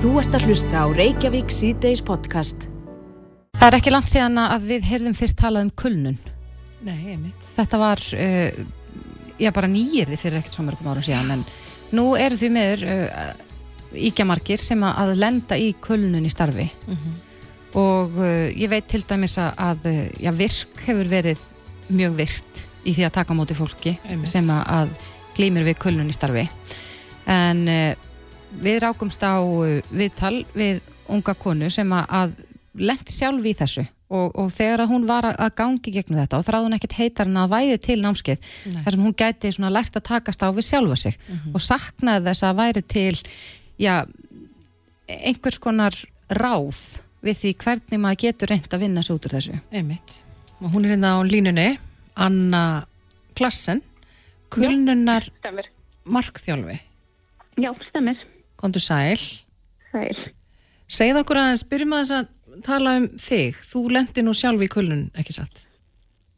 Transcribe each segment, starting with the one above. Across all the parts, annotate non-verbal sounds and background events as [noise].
Þú ert að hlusta á Reykjavík síðdeis podcast. Það er ekki langt síðan að við heyrðum fyrst talað um kulnun. Nei, einmitt. Þetta var, uh, já bara nýjirði fyrir ekkert svo mörgum árum síðan, en nú eru því meður uh, íkjamarkir sem að lenda í kulnun í starfi og uh, ég veit til dæmis að, að uh, já, virk hefur verið mjög virt í því að taka á móti fólki Einmitt. sem að, að glýmir við kulnun í starfi en uh, við rákumst á uh, viðtal við unga konu sem að, að lendi sjálf í þessu og, og þegar að hún var að, gangi gegnum þetta og þráði hún ekkert heitar en að væri til námskeið Nei. þar sem hún gæti svona lært að takast á við sjálfa sig og saknaði þess að væri til já, einhvers konar ráð við því hvernig maður getur reynd að vinna sig út úr þessu Einmitt. Og hún er hérna á línunni, Anna Klassen, kulnunar markþjálfi. Já, stemmer. Kondur sæl. Sæl. Segð okkur aðeins, byrjum aðeins að tala um þig. Þú lendi nú sjálf í kulnun, ekki satt?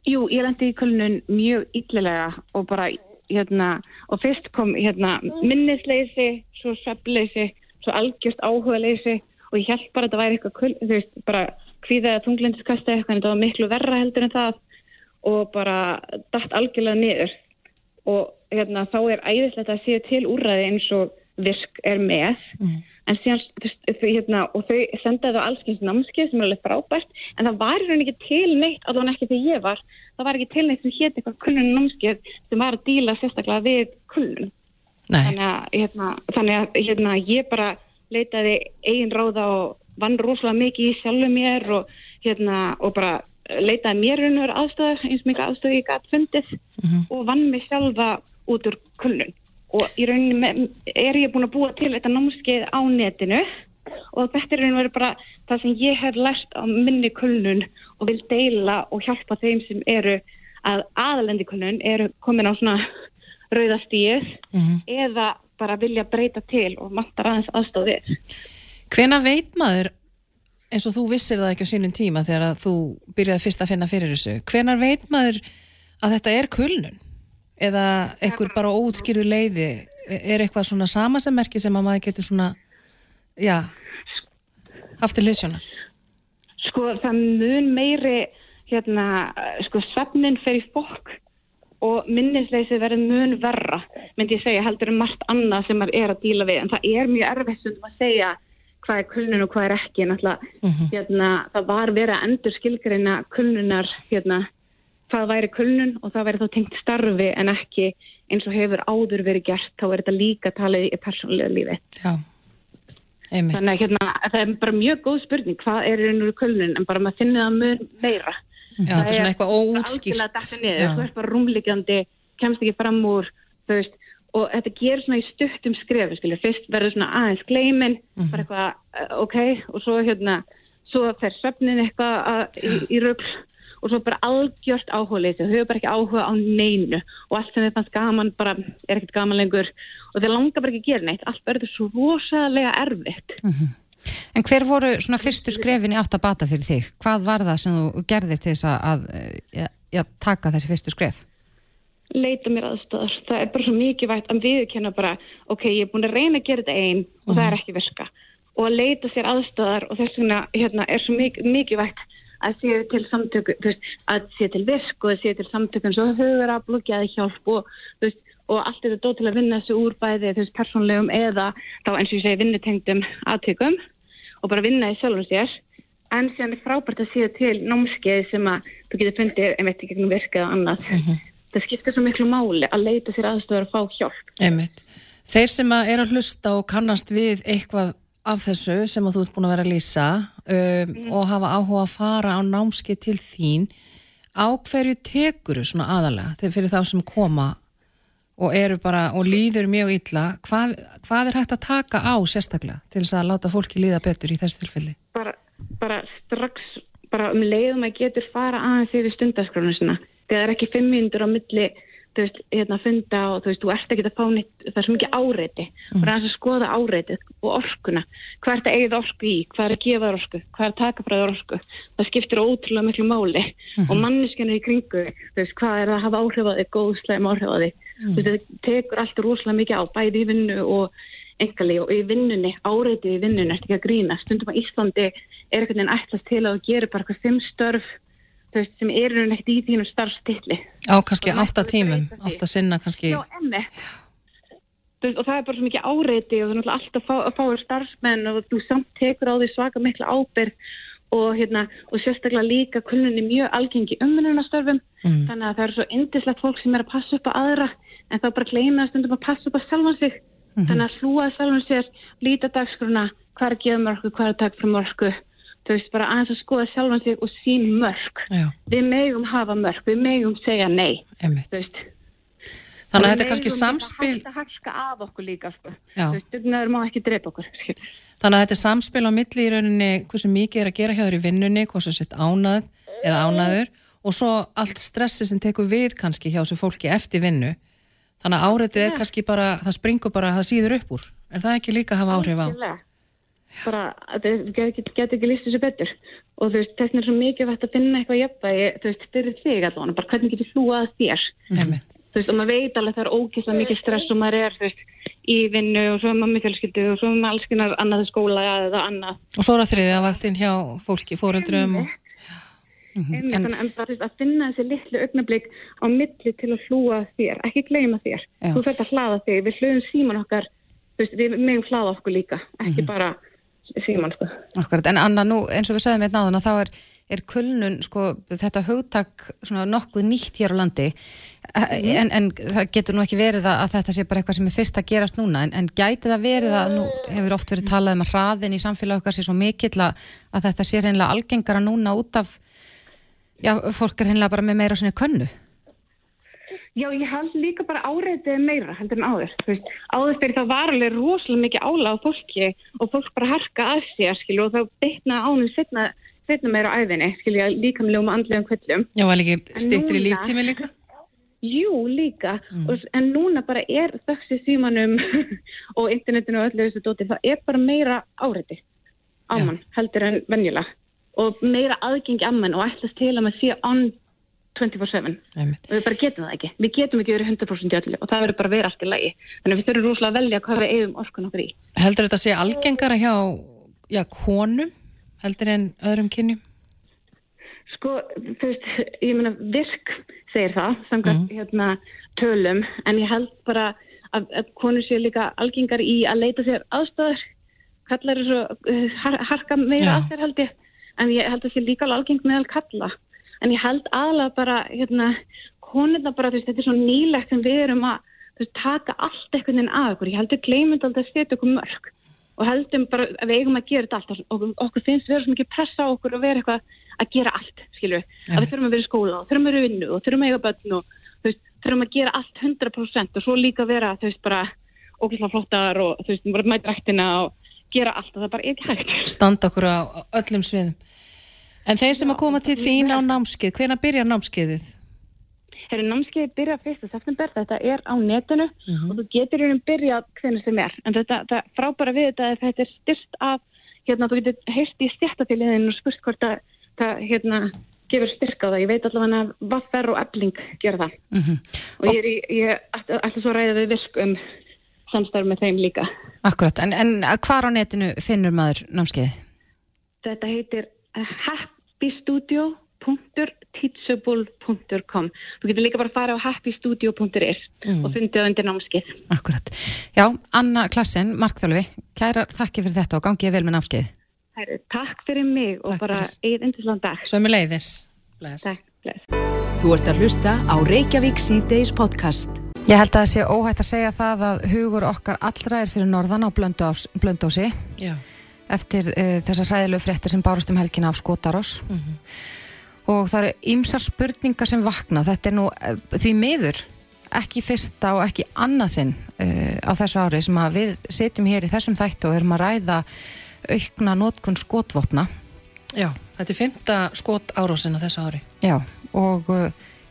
Jú, ég lendi í kulnun mjög illilega og bara, hérna, og fyrst kom, hérna, minnisleysi, svo svefleysi, svo algjörst áhugaleysi og ég held bara að þetta væri eitthvað kuln, þú veist, bara hvíða að þunglindiskasta eitthvað, en þetta var miklu verra heldur en það og bara dætt algjörlega niður og hérna, þá er æðislegt að séu til úrræði eins og virk er með. En síðan, þau, hérna, og þau sendaði á allskyns námskeið sem er alveg frábært en það var í rauninni ekki til neitt alveg ekki þegar ég var, það var ekki til neitt sem hétt eitthvað kulnun námskeið sem var að díla sérstaklega við kulnun. Nei. þannig að, hérna, þannig að hérna, ég bara leitaði eigin ráða og vann rosalega mikið í sjálfu mér og, hérna, og bara leitaði mér raunur aðstöður eins og mikið aðstöðu ég gætt fundið og vann mig sjálfa út úr kulnun og í rauninni með- er ég búin að búa til þetta námskeið á netinu og þetta er rauninu bara það sem ég hef lært á minni kulnun og vil deila og hjálpa þeim sem eru að aðalendi kulnun eru komin á svona rauðastíð eða bara vilja breyta til og vantar aðeins aðstóðið. Hvena veit maður, eins og þú vissir það ekki á sínum tíma þegar þú byrjaði fyrst að finna fyrir þessu, hvenar veit maður að þetta er kulnun? Eða einhver bara óutskýrðu leiði, er eitthvað svona samasemmerki sem að maður getur svona, já, haft til liðsjónar? Sko það mun meiri hérna, sko svefnin fer í fólk og minnisleysi verður mun verra myndi ég segja heldur um margt annað sem maður er að díla við. En það er mjög erfitt stundum að segja hvað er kulnun og hvað er ekki. Náttúrulega hérna, það var verið að endur skilgreina kulnunar hérna, hvað væri kulnun og það væri þá tengt starfi en ekki eins og hefur áður verið gert þá er þetta líka talið í persónlega lífi Já, einmitt. Þannig að hérna, það er bara mjög góð spurning hvað er og kulnun en bara maður finnir það mun meira. Já, þetta er svona eitthvað óútskýrt. þú ert bara rúmliggjandi, kemst ekki fram úr, veist, og þetta gerir svona í stuttum skrefum, skilja, fyrst verður svona aðeins gleimin, Mhm. bara eitthvað, ok, og svo hérna, svo fer svefnin eitthvað að- í, í rögl og svo bara algjört áhuga þau hefur bara ekki áhuga á neinu og allt sem þau fannst gaman bara er ekkert gaman lengur og þau langar bara ekki að gera neitt, allt verður svo rosalega erfitt. En hver voru svona fyrstu skrefin í átt að bata fyrir þig? Hvað var það sem þú gerðir til þess að, að ja, ja, taka þessi fyrstu skref? leita mér aðstöðar. Það er bara svo mikilvægt að viðurkenna bara, ok, ég er búin að reyna að gera þetta einn og það er ekki virka. Og að leita sér aðstöðar og þess vegna hérna, er svo mik mikilvægt að sé til samtöku, að sé til virk og að sé til samtökun svo hugur að blokjaði hjálp og, veist, og allt þetta dó til að vinna þessu úr bæði, veist, persónlegum eða þá eins og ég segi vinnutengdum aðtökum og bara vinna í sjálfum sér. En síðan er frábært að sé til námskeið sem að þú getur fundið, en veit ekki gegnum virka eða annað það skiptir svo miklu máli að leita sér aðstöður að fá hjálp. Einmitt. Þeir sem að er að hlusta og kannast við eitthvað af þessu sem að þú ert búin að vera að lýsa um, og hafa áhuga að fara á námski til þín á hverju tekuru svona aðalega þegar fyrir þá sem koma og eru bara og líður mjög illa hvað, hvað er hægt að taka á sérstaklega til þess að láta fólki líða betur í þessu tilfelli? Bara, bara strax, bara um leiðum að getur fara aðeins yfir stundaskránu sinna. Þegar það er ekki fimm mínútur á milli, þú veist, hérna funda og þú veist, þú ert ekki að fá neitt, það er svo mikið áreiti. Mm. Bara aðeins að skoða áreitið og orkuna. Hvað er þetta eigið orku í? Hvað er að gefa orku? Hvað er að taka frá orku? Það skiptir ótrúlega miklu máli. Og manneskinu í kringu, þú veist, hvað er það að hafa áhrif á þig, góðslegum áhrif á þig. Þú veist, þetta tekur allt rosalega mikið á, bæði í vinnu og engali og í vinnunni, áreitið í vinnunni, ertu ekki að grína. Stundum að Íslandi er eitthvað veist, sem eru neitt í þínum starfstilli. Á kannski Og næstu átta tímum, breyta því. átta sinna kannski. Já, veist, og það er bara svo mikið áreiti og þú náttúrulega alltaf fá, fáir starfsmenn og þú samt tekur á því svaka mikla ábyrg og, hérna, og sérstaklega líka kulnunni mjög algengi umvinnunastörfum Mm. þannig að það er svo indislegt fólk sem er að passa upp á aðra en þá bara gleyma stundum að passa upp á sjálfan sig þannig að hlúa að sjálfan sér líta dagskruna, hvað er að gefa mörgu hvað er að taka fyrir mörgu þú veist, bara aðeins að skoða sjálfan sig og sín mörg Já, við megum hafa mörg, við megum segja nei Þannig að Við þetta er kannski megum samspil, hægt að harka af okkur líka sko. Dugnaður má ekki drepa okkur skilur. þannig að þetta er samspil á milli í rauninni hversu mikið er að gera hjá þér í vinnunni, hvað sem sett ánað eða ánaður og svo allt stressi sem tekur við kannski hjá þessu fólki eftir vinnu. Þannig að áreitið er kannski bara, það springur bara, það síður upp úr. Er það ekki líka að hafa áhrif á? Algjörlega. Bara, þetta get, get, get ekki líst þessu betur. Og þú veist, þess vegna er svo mikið vægt að finna eitthvað jafnvægi, þú veist, fyrir þig allavega, bara hvernig getur hlúa að þér? Einmitt. þú veist, og maður veit alveg það er ógeðslega mikið stress og maður er, þú veist, í vinnu og svo er maður með fjölskyldu og svo er maður alls konar annað skóla eða annað. Og svo er það þriðið að vaktinn hjá fólki, fóreldrum og... en, en, en bara þú veist, að finna þessi litlu augnablík á milli til að hlúa þér ekki gleyma þér, Já. þú síman sko. Akkurat, en Anna, nú eins og við sagðum hérna áðan að þá er, er kulnun, sko, þetta hugtak svona nokkuð nýtt hér á landi. En, en það getur nú ekki verið að, að þetta sé bara eitthvað sem er fyrst að gerast núna. En, en gæti það verið að nú hefur oft verið talað um að hraðin í samfélag okkar sé svo mikill að, að þetta sé reynilega algengara núna út af já, fólk er reynilega bara með meira svona könnu Já, ég held líka bara áreitið meira heldur en áður. Veist, áður fyrir þá var alveg rosalega mikið ála á fólki og fólk bara harka að sér, skilju, og þá bytna ánum setna, setna meira á æðinni, skilju, líkamlegum og andlegum kvöllum. Já, var líki stýttir í líftími líka? Jú, líka, og, en núna bara er þögsi símanum [laughs] og internetinu og öllu þessu dóti, það er bara meira áreiti á mann heldur en venjulega og meira aðgengi að mann og ætlast til að maður sé on 24-7 Einmitt. og við bara getum það ekki. Við getum ekki verið 100% í öllu og það verður bara að vera allt í lagi. Þannig að við þurfum rosalega að velja hvað við eigum orkun okkur í. Heldur þetta sé algengara hjá já, konum heldur en öðrum kynjum? Sko, þú veist, ég meina virk segir það, samkvæmt hérna tölum, en ég held bara að, að konur séu líka algengar í að leita sér aðstæður kallar er svo uh, har, harka meira að sér held ég en ég held að sé líka alveg algengt meðal kalla en ég held aðalega bara hérna, konurna bara, þú veist, þetta er svo nýlegt sem við erum að veist, taka allt einhvern veginn að okkur, ég held að gleymund aldrei að setja okkur mörg og heldum bara að við eigum að gera þetta allt og okkur finnst vera svo mikið pressa á okkur og vera eitthvað að gera allt, skilju að við þurfum að vera í skóla og þurfum að vera í vinnu og þurfum að eiga börn og veist, þurfum að gera allt 100% og svo líka vera, bara ógæslega flottar og mæta rættina og gera allt. Og það bara er ekki hægt. Standa okkur á öllum sviðum. En þeir sem að koma til þín á námskeið, hvena byrjar námskeiðið? Herri, námskeiði byrja 1. september, þetta er á netinu og þú getur raun byrjað hvernig sem er. En þetta, það frábæra við þetta er þetta er styrt af, hérna, þú getur heyrst í stjættaféliðinu og spurt hvort að það, hérna, gefur styrk á það. Ég veit allavega að Vaffer og Ebling gera það. Mhm. Og ég er í, ég ætla svo að ræða við virk um samstarf með þeim líka. Akkurat, en, en hvar á netinu finnur maður námskeiði? Þetta heitir happystudio.teachable.com Þú getur líka bara að fara á happystudio.is og fundið það undir námskeið. Akkurat. Já, Anna Klassen, Markþjálfi, kæra þakki fyrir þetta og gangið vel með námskeið. Herri, takk fyrir mig og Takk bara eigið indislan dag. Svo er mér leiðis. Bless. Takk, bless. Þú ert að hlusta á Reykjavík C-Days podcast. Ég held að það sé óhætt að segja það að hugur okkar allra er fyrir norðan á Blöndós, Blöndósi Já. Eftir uh, þessar hræðilegu fréttir sem bárust um helgina af Skotarós og það eru ýmsar spurningar sem vakna þetta er nú uh, því miður ekki fyrsta og ekki annað sinn uh, á þessu ári sem að við setjum hér í þessum þættu og erum að ræða aukna notkun skotvopna Já. Þetta er fymta skot árásin á þessu ári. Já, og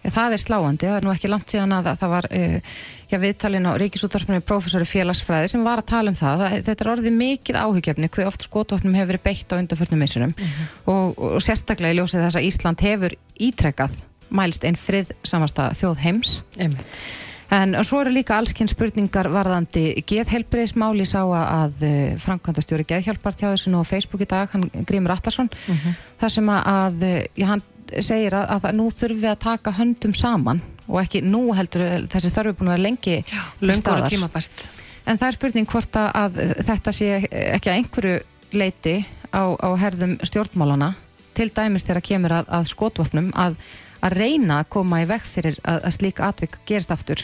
það er sláandi, það er nú ekki langt síðan að það var uh, já, viðtalin á Ríkisúttarpinu professori félagsfræði sem var að tala um það, það þetta er orðið mikið áhugjefni hver oft skotvopnum hefur verið beitt á undanförnum missurum og, og sérstaklega í ljósið þess að Ísland hefur ítrekkað mælst einn frið samasta þjóð heims. Einmitt. En svo eru líka allskinn spurningar varðandi geðhelbriðismáli sá að uh, framkvæmdastjóri geðhjálpar tjáði þessu nú á Facebook í dag, hann Grímur Attarsson, þar sem að, að já, hann segir að, að nú þurfum við að taka höndum saman og ekki nú heldur þessi þörfi búin að vera lengi til Löngur staðar. En það er spurning hvort að, að þetta sé ekki að einhverju leiti á, á herðum stjórnmálana til dæmis þegar kemur að, að skotvopnum að, að reyna að koma í vekk fyrir að, að slík atvik gerist aftur.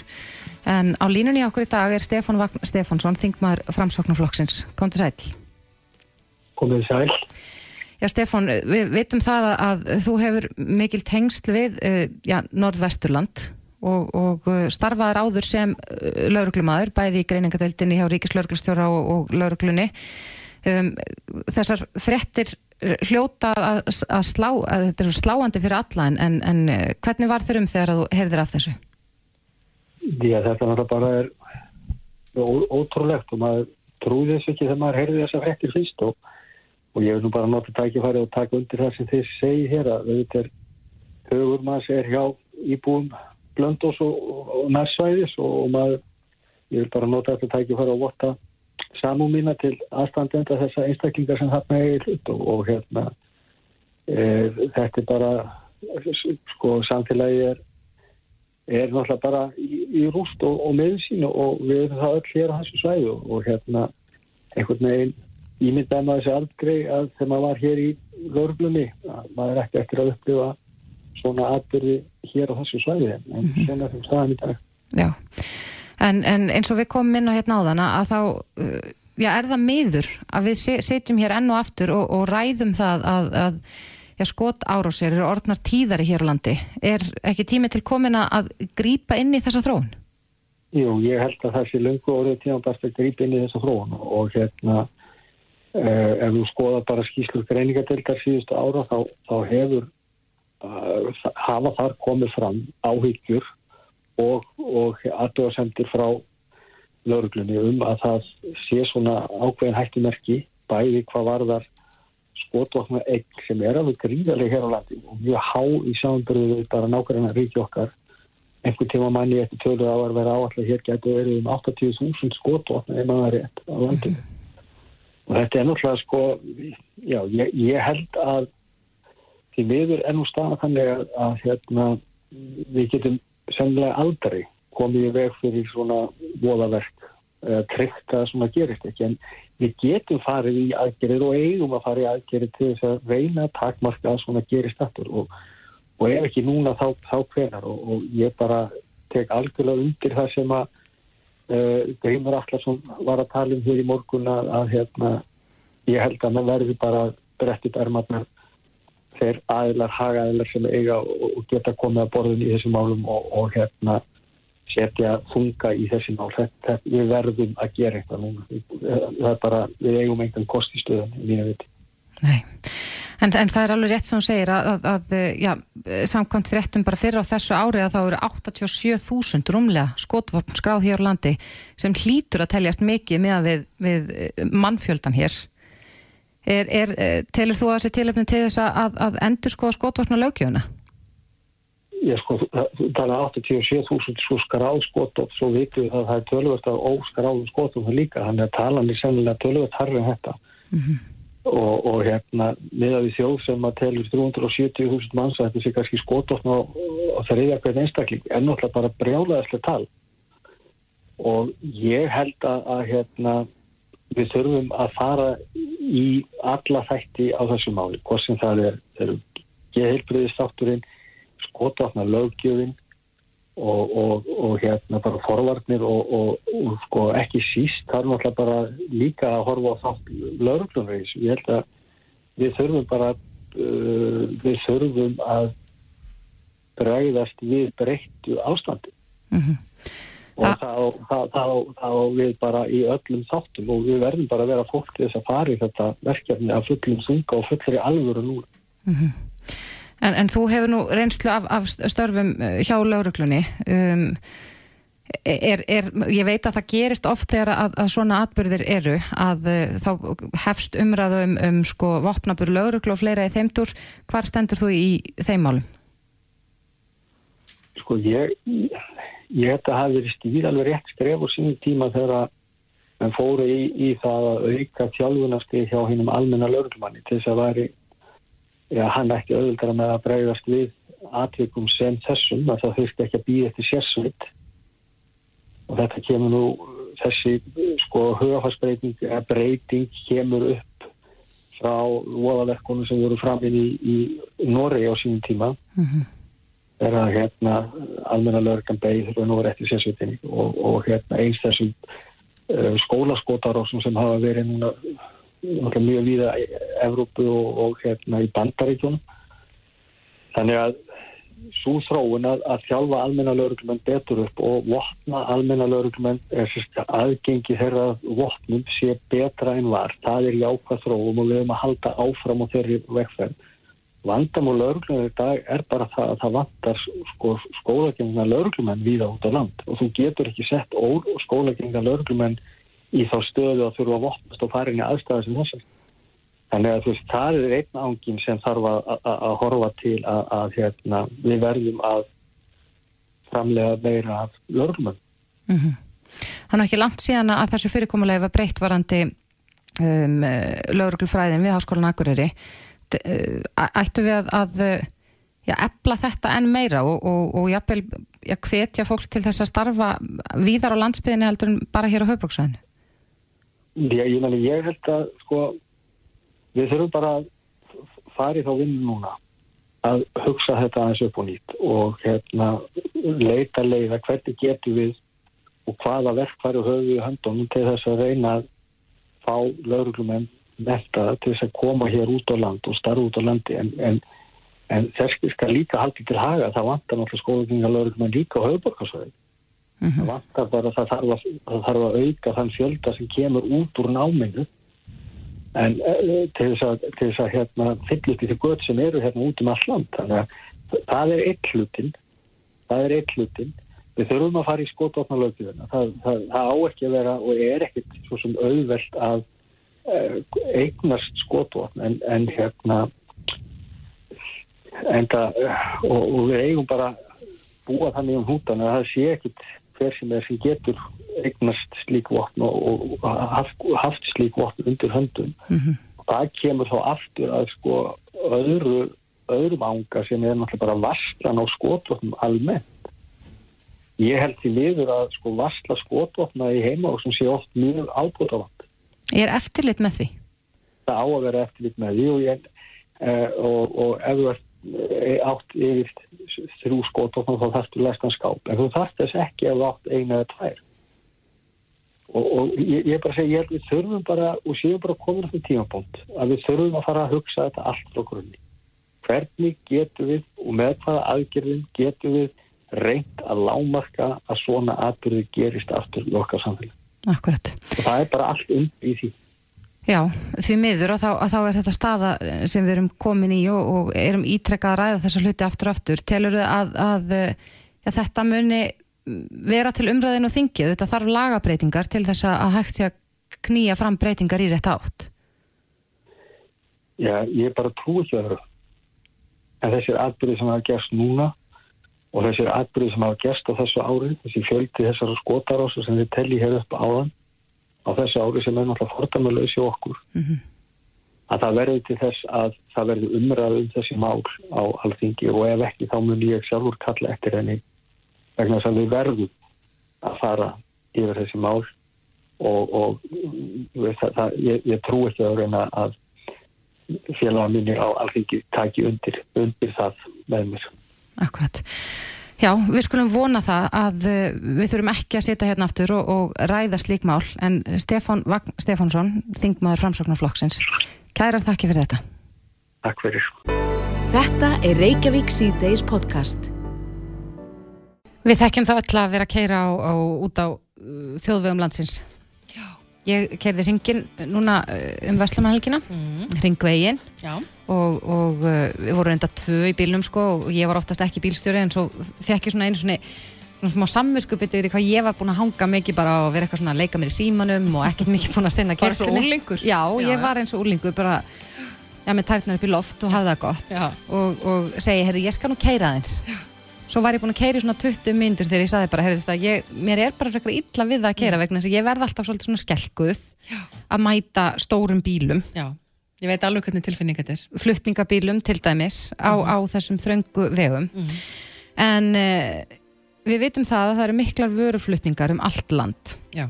En á línunni okkur í dag er Stefán Vagn Stefánsson, þingmaður framsóknarflokksins. Kom til sæl. komið sæl. Já, Stefán, við vitum það að, þú hefur mikil tengsl við uh, já, Norðvesturland og, og uh, starfaðar áður sem uh, lauruglumadur, bæði í greiningadeildinni hjá Ríkislauruglustjóra og, og lauruglunni. Um, þessar frettir hljóta að, að slá, að þetta eru sláandi fyrir alla en, en, hvernig var þér um þegar þú heyrðir af þessu? Að þetta náttúrulega bara er ó- ótrúlegt og maður trúði þess ekki þegar maður heyrði þessa frettir fyrst og, og ég vil nú bara nota tækifæri og taka undir það sem þið segi hér að þetta er högur maður er hjá íbúum blöndós og, og, og nærsvæðis og, maður, ég vil bara nota þetta tækifæri og votta samú mína til aðstandenda þessa einstaklingar sem er í hlut. Og, og hérna e, þetta er bara sko samfélagi er er náttúrulega bara í, í rúst og, og meðsýn og við erum það öll hér á þessu svæðu og hérna einhvern veginn ímyndaði maður þessi aldrei að þegar maður var hér í vörglunni að maður ekki eftir að upplifa svona atbyrði hér á þessu svæði en mm -hmm. svona sem staðan í dag Já, en, en eins og við komum inn á hérna áðana að þá, uh, já, er það miður að við se- sitjum hér enn og aftur og, og ræðum það að, að já, skot árásir eru orðnar tíðari hér á landi. Er ekki tími til komin að grípa inn í þessa þróun? Jú, ég held að það sé löngu orðið tíma bara að grípa inn í þessa þróun og, hérna ef þú skoða bara skýslur greiningadeildar síðustu ára þá, þá hefur uh, hafa þar komið fram áhyggjur og, og aðdóðasendir frá lauruglunni um að það sé svona ákveðin hættumerki bæði hvað varðar skotvokna egg sem er alveg gríðarlega hér á landi og mjög há í samanbyrðu bara nákvæmlega ríki okkar. Einhvern tíma manni eftir á að vera áallega hér getur verið um 80.000 skotvokna ef maður er rétt á landinu og þetta er náttúrulega sko já, ég, ég held að því miður ennú staða þannig að, að hérna, við getum semlega aldrei komið í veg fyrir svona voðaverk eða tryggt að svona gerist ekki. En við getum farið í aðgerið og eigum að fara í aðgerið til þess að reyna að takmarka að svona gerist aftur. Og, og ef ekki núna þá, þá hvenar og, og ég bara tek algjörlega undir það sem að Grímur Allarsson var að tala um hér í morgun að, að hérna, ég held að maður verði bara brettið ermarnar. Þeir aðilar, hagaðilar sem eiga og, og geta komið að borðin í þessum málum og, og hérna setja þunga í þessi mál. Þetta, við verðum að gera eitthvað núna. Það er bara, við eigum einhvern kost í stöðun í mínu viti. Nei. En, en það er alveg rétt sem hún segir að, að, að já, samkvæmt fréttum bara fyrir á þessu ári að þá eru 87.000 rúmlega skotvopn skráð hér á landi sem hlýtur að teljast mikið með við, við mannfjöldan hér. Er, er, telur þú að þessi tilöfni til þess að, að endur skoða skotvopna lögjöfuna? Ég sko, þú tala 87.000 svo skráð skotvopn, svo vitum við að það er tölvöld að óskráðum skotvopn líka, þannig að talan er sennilega tölvöld harri en þetta. Mm -hmm. Og, og hérna miða við þjóð sem að telur 370.000 manns að þetta sé kannski skotofn á, á þriðja hvern einstakling en náttúrulega bara brjálaðislega tal. Og ég held að, að hérna við þurfum að fara í alla þætti á þessu máli hvort sem það er, er geðheilbriðistátturinn skotofna löggjöfin og, og, og hérna bara forvarnir og, og sko ekki síst það er náttúrulega bara líka að horfa á þátt lauruglunveis ég held að við þurfum bara uh, við þurfum að bregðast við breyttu ástandi Mm -hmm. og þá, þá, þá, þá við bara í öllum þáttum og við verðum bara að vera fólk þess að fara í þetta verkefni að fullum þunga og fullri alvöru nú Mm -hmm. En, en þú hefur nú reynslu af, af störfum hjá lauruglunni um, er, er, ég veit að það gerist oft þegar að, að svona atbyrðir eru að uh, þá hefst umræðu um, sko vopnabur lauruglu og fleira í þeimdur, hvar stendur þú í þeim málum? Sko ég ég að það hafi verið stíð alveg rétt skref og sínum tíma þegar að fóru í, í það að auka þjálfunarstið hjá hinnum almenna lögurmanni til þess að væri já, hann ekki auðvitað með að bregðast við atvikum sem þessum að það þurfti ekki að býða eftir sérsveit. Og þetta kemur nú þessi sko hugafarsbreyting eða breyting kemur upp frá voðaverkunum sem voru framinn í, í, Noregi á sínum tíma. Er að hérna almenna lögurkan beigð og nú er eftir sérsveitinni og, og hérna eins þessum uh, skólaskotarásum sem hafa verið núna mjög víða í Evrópu og, og hérna í Bandaríkjónum þannig að svo þróun að, að þjálfa almenna lauruglumenn betur upp og vopna almenna lauruglumenn aðgengi þeirra vopnum sé betra en var. Það er jákvæð þróum og við höfum að halda áfram á þeirri vegferð. Vandam og lauruglumenn í dag er bara það að það vantar sko, skólagengna lauruglumenn víða út á land. Og þú getur ekki sett skólagengna lauruglumenn í þá stöðu að þurfa að vopnast og fara inn í aðstæða sem þessar Þannig að veist, það er einn ángin sem þarf að, horfa til að, að hérna, við verðum að framlega meira af lörgum. Mm -hmm. Þannig ekki langt síðan að þessu fyrirkomulega var breytt varandi um, lögurglufræðin við Háskólan Akureyri. Ættu við að, að já, epla þetta enn meira og, og, og jafnvel já, hvetja fólk til þess að starfa víðar á landsbyðinni heldur en bara hér á höfbruksvæðinu? Ég, meni, ég held að sko við þurfum bara að fara í þá vinnu núna að hugsa þetta aðeins upp og nýtt og hérna leita leiða hvernig getur við og hvaða verkfæri höfum við höndunum til þess að reyna að fá lauruglumenn metta til þess að koma hér út á land og starfa út á landi. En, en, en þess skal líka haldið til haga það vantar náttúrulega skóðugingar lauruglumenn líka á höfuborgarsvæði mm -hmm. það vantar bara það þarf, að, það þarf að auka þann fjölda sem kemur út úr náminu. En uh, til þess að, til þess að hérna, fyllist í því gött sem eru hérna út um all land. Þannig að það er eitt hlutin það er eitt hlutin við þurfum að fara í skotofna lögjöfuna það, það, það á ekki að vera og er ekkit svo sem auðvelt að uh, eignast skotofn en, en hérna en það og, og við eigum bara búa þannig um hútan að það sé ekkit hver sem er sem getur eignast slík vopn og, og haft, haft slík vopn undir höndum mm -hmm. það kemur þá aftur að sko öðru, öðrum ánga sem er náttúrulega bara varslan á skotvopnum almennt ég held því miður að sko varsla skotvopna í heima og sem sé oft mjög ábúðavand Er eftirlit með því? Það á að vera eftirlit með því og, ég, uh, og, og ef þú ert átt yfir þrjú skotvopna þá þarfst þú læstan skáp. En þú þarfst þess ekki þú átt eina eða tvær. Og, og ég, ég bara segi, ég held við þurfum bara og séum bara komin á því tímapunkt að við þurfum að fara að hugsa þetta allt frá grunni. Hvernig getum við og með hvaða aðgerðin getum við reynd að lámarka að svona atbyrði gerist aftur í okkar samfélag? Akkurat. og það er bara allt um í því Já, því miður að þá, að þá er þetta staða sem við erum komin í og, og erum ítrekkað að ræða þessa hluti aftur og aftur. Telur þau að, að, að þetta muni vera til umræðinu og þingið, þetta þarf lagabreitingar til þess að hægt sé að knýja fram breytingar í rétt átt. Já, ég bara trú ekki að það en þessir atbyrði sem hafa gerst núna og þessir atbyrði sem hafa gerst á þessu ári, þessi fjöldi þessar skotarásu sem við telli hér upp áðan á þessu ári sem er náttúrulega fordæmulegsi okkur mm -hmm. að það verði til þess að það verði umræðu um þessi mál á alþingi og ef ekki þá mun ég sjálfur kalla eftir henni vegna þess að við verðum að fara yfir þessi mál og, og það, það, ég, ég trú ekki að reyna að félaga minni á alþingi taki undir, undir það með mér. Akkurat. Já, við skulum vona það að uh, við þurfum ekki að setja hérna aftur og, og ræða slík mál en Stefán Vagn Stefánsson, þingmaður framsóknarflokksins, kærar þakki fyrir þetta. Takk fyrir. Þetta er Reykjavík C-Days podcast. Við þekkjum það öll að vera að keira á, á, út á uh, þjóðvegum landsins. Ég keirði ringin núna uh, um Vestlamanhelgina, mm. ringvegin og, og uh, við vorum enda tvö í bílnum sko og ég var oftast ekki bílstjóri en svo fekk ég svona einu svona, svona smá samviskupið yfir hvað ég var búin að hanga mikið bara og vera eitthvað svona að leika mér í símanum og ekkert mikið búin að sinna kerstunni. Var það úrlingur? Já, já, ég var eins og úrlingur bara, já, með tærtnar upp í loft og hafði það gott og, og segi, heyrðu, ég skal nú keira aðeins. Já svo var ég búin að keira í svona 20 myndur þegar ég saði bara, heyrðist að ég, mér er bara frekar illa við að keira vegna þess að ég verð alltaf svolítið svona skelkuð að mæta stórum bílum. Já, ég veit alveg hvernig tilfinning þetta er. flutningabílum til dæmis á, á þessum þröngu vegum. En uh, við vitum það að það eru miklar vöruflutningar um allt land. Já.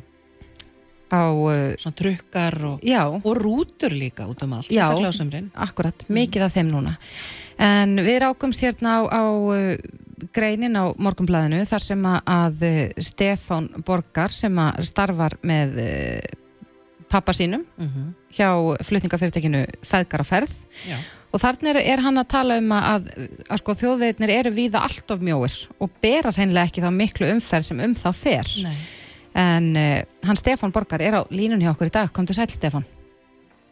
á, uh, Svona trukkar og, já, og rútur líka út um allt, Já. akkurat, mikið af þeim núna. En við rákumst hérna á, á uh, greinin á morgunblæðinu þar sem að, uh, Stefán Borgar sem að starfar með uh, pappa sínum Mm hjá flutningafyrirtekinu Feðgar á ferð Já. og þarna er, er hann að tala um að, að, að sko, þjóðveitnir eru víða allt of mjóir og bera hreinlega ekki þá miklu umferð sem um þá fer Nei. en uh, hann Stefán Borgar er á línun hjá okkur í dag, kom til sæl Stefán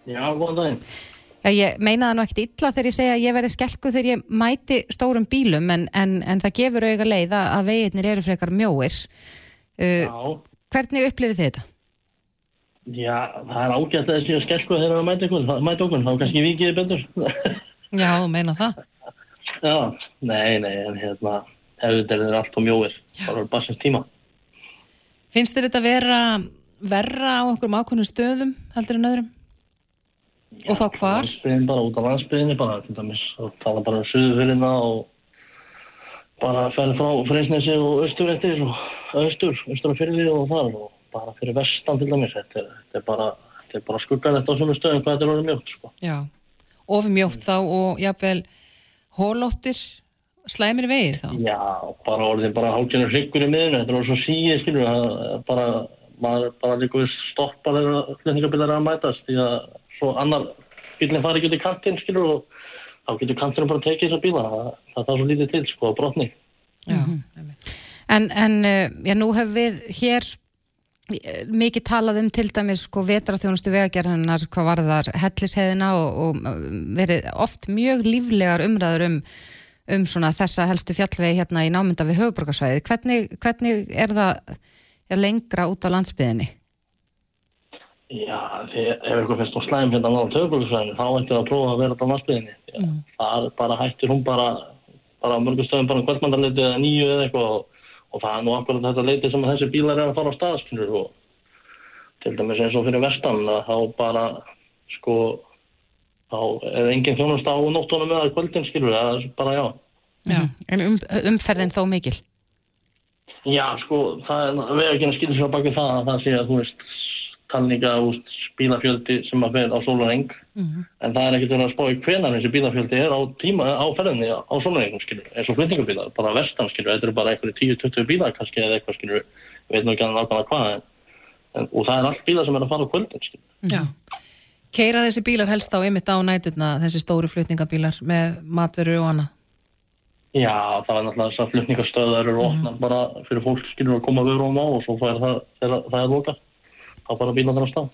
Já, góðan daginn. Ég meina það nú ekkert illa þegar ég segja að ég verði skelku þegar ég mæti stórum bílum en, en, en það gefur auga leið að, veginnir eru frekar mjóir uh, Hvernig upplifið þið þetta? já, það er ágætt að þessi að skelku þegar það mæta ykkur, mæta okkur, þá kannski vikið þið betur. [laughs] Já, þú meina það. Já, nei, nei, en hérna, hefur þeir allt og mjóir, bara barsins tíma. Finnst þér þetta vera verra á einhverjum ákveðnum stöðum heldur en öðrum? Og þá hvar? Landsbyðin bara út á landsbyðinni bara, til dæmis, og tala bara um suðufyrina og bara ferði frá Freysnesi og austur eftir og að fyrir og þar og bara fyrir vestan til dæmis, þetta er, þetta er bara, þetta er bara skuggalegt á svona stöðum hvað þetta er orðið mjótt, sko. Já, ofi mjótt þá og jafnvel hólóttir slæmir vegir þá. Já, bara orðin bara hálfgjörnur hryggur í miðinu, þetta er orðið svo síði, skilur, bara, maður bara líka við stoppa þegar flutningabilar er að mætast, því að svo annar bílinn fari ekki út í kantinn, skilur, og þá getur kantinn bara tekið þessa bíla, það, það er svo lítið til, sko, á brotni. Já, En, en uh, já, nú hefur við hér eh, mikið talað um til dæmis sko vetraþjónustu vegagerðanar hvað varðar hellisheðina og, og uh, verið oft mjög líflegar umræður um, um svona þessa helstu fjallvegi hérna í námynda við höfuborgarsvæði. Hvernig, hvernig er það er lengra út á landsbyðinni? Já, ef eitthvað finnst á slæm hérna á töfbruksvæðinu, þá ætti það að prófa að vera þetta á landsbyðinni. Mm. Það bara hættir hún bara, bara á mörgum stöðum bara um kvöldmandarleiti eða nýju eða eitthvað og, og það er nú akkurat þetta leiti sem þessi bílar er að fara á staðskynur og til dæmis eins og fyrir vestan að þá bara, sko, þá er engin þjónust á nóttunum eða kvöldin skilur, það er bara já. já, En um, umferðin þó mikil? Já, sko, það er við ekki að skilja sér baki það að það sé að þú veist talninga úst bílafjöldi sem að fer á sólareng en það er ekkert verið að spá í hvenar þessi bílafjöldi er á tíma á ferðinni á sólarengum skilur, eins og flutningabílar, bara vestan skilur, þetta eru bara einhverju 10-20 bílar kannski eða eitthvað skilur, við veitum ekki nákvæmlega hvað en, en, og það er allt bílar sem er að fara á kvöldin skilur. já. Keira þessi bílar helst á ymitt á næturna, þessi stóru flutningabílar með matveru og annað. Já, það er náttúrulega þess að flutningastöðar eru opnar bara fyrir fólk skilur að koma við rúm á og svo fær það, þegar það er loka þá bara bílar þar á stað.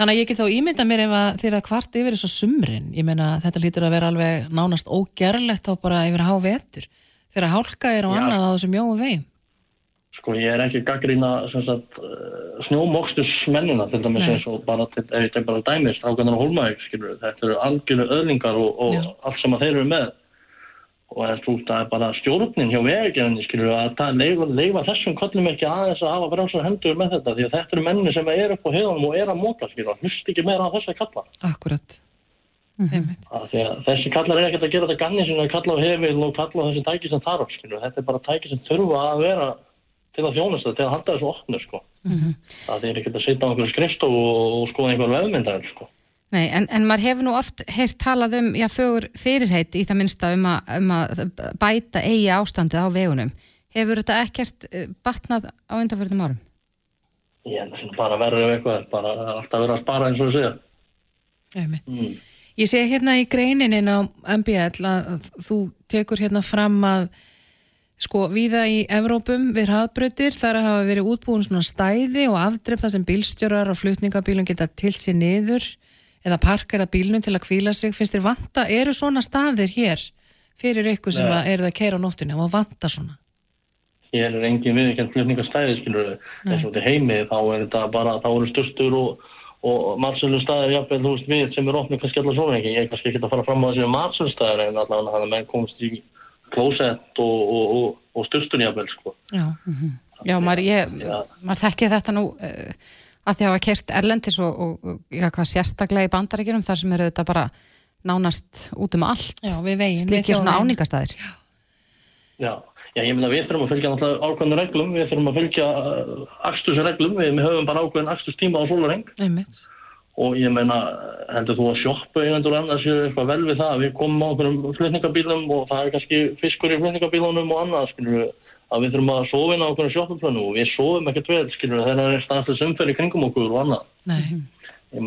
Þannig að ég get þá ímynda mér ef að þeirra kvart yfir þessu sumrin, ég meina þetta lítur að vera alveg nánast ógerlegt þá bara yfir að há vetur, þegar hálka er á Já. annað á þessum mjóu vegum. Sko ég er ekki gaggrína snjómokstus mennina til dæmis eins og bara til, ef ég tek bara dæmis ákveðnar og hólmaðið skilur þetta eru algjörðu öðlingar og, og allt sem að þeir eru með og er, þú, það er bara stjórnin hjá vegagerðinni skilur að það leifa, leifa þessum kollum ekki aðeins að hafa bremsar hendur með þetta því að þetta eru menni sem er upp á heiðanum og er að móta skilur og hlust ekki meira á þessa kalla Akkurat. Af því að þessi kallar er ekkert að gera þetta ganni sem að kalla á hefil og kalla á þessi tæki sem þarf skilur þetta er bara tæki sem þurfa að vera til að þjónusta, til að halda þessu opnu sko. það er ekkert að sitja á einhverju skrifstof og, og skoða einhver vefmyndar sko. Nei, en, en maður hefur nú oft heyrt talað um, já, fögur fyrirheit í það minnsta um að, um að bæta eigi ástandið á vegunum. Hefur þetta ekkert eh, batnað á undanfjörðum árum? ég er sem bara verður eitthvað bara alltaf verið að spara eins og Einmitt. mm. Ég sé hérna í greinin á MBL að þú tekur hérna fram að sko viða í Evrópum við hraðbrötir þar að hafa verið útbúin svona stæði og afdreif þar sem bílstjórar og flutningabílum geta til sér niður eða parkera bílnum til að kvíla sig. Finnst þér vanta, eru svona staðir hér fyrir ykkur sem að eru að keira á nóttunni og vanta svona? hér er engin viðkjönd flutningastæði skilur eins og til heimi þá er þetta bara þá eru stustur og, og matsölu staðir jafnvel þú veist við sem er opnið kannski allar svona ekki ég er kannski ekki að fara fram á þessi matsölu staðir en allavega hann að menn komst í klósett og, og, og, styrstun jafnvel sko. Já, Já, maður, ég, maður þekki þetta nú uh, að því að hafa kert erlendis og, og, og já, sérstaklega í bandaríkjunum þar sem eru þetta bara nánast út um allt. Já, við veginn slíkir svona áningastæðir Já, já, ég meina við þurfum að fylgja náttúrulega ákveðnum reglum, við þurfum að fylgja akstusreglum, við, við höfum bara ákveðin akstustíma á sólareng og ég meina, heldur þú að sjoppu eigendur annars séu eitthvað vel við það? Við komum á flutningabílum og það er kannski fiskur í flutningabílunum og annað skilur við, að við þurfum að sofa inn á einhverjum shoppuplönu og við sofum ekkert vel skilur þegar það er stanslega í kringum okkur og annað, Nei. ég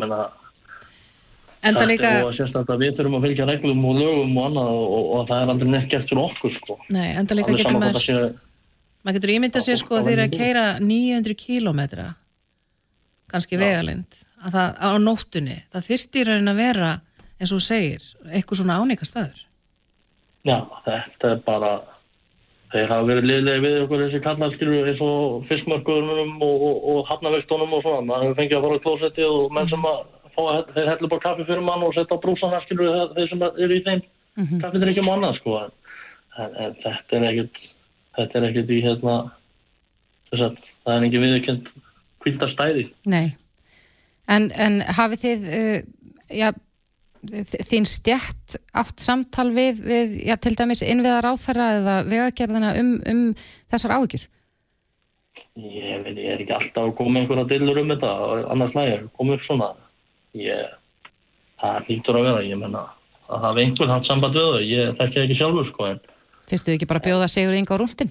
Enda þetta líka, er og sérst að við þurfum að fylgja reglum og lögum og annað og, og, og það er aldrei neitt gert fyrir okkur sko. Nei, enda líka getur maður, það maður getur ímyndað sér sko það að keira 900 kílómetra kannski vegalind að það á nóttunni, það raunin að vera eins og segir, eitthvað svona áneikastæður Já, þetta er bara þeir hafa verið liðlega við okkur þessi kallarskilur eins og fiskmörkuðunum og, og, og hafnavektunum og svona. Maður hefur fengið að fara á klósetti og menn sem að fá að þeir heldur bara kaffi fyrir mann og setja á brúsana skilur þeir sem eru í þeim. Mm -hmm. kaffið er ekki um annað sko en, en, þetta er ekkit þetta er ekkit í hérna þess að það er ekki viðkjönd kvildastæði Nei, en, en hafið þið uh, já, þ- þín stjætt átt samtal við, við já, til dæmis innviðar áþæra eða vegagerðina um, um þessar áhyggjur? Ég, veit, ég er ekki alltaf koma einhverja dillur um þetta, annars lægir, koma upp svona. Ég, það hlýtur að vera, ég menna, að hafa einhvern haft samband við þau, ég þekki ekki sjálfur, sko, en Þyrftu ekki bara að bjóða Sigur Inga á rúndin?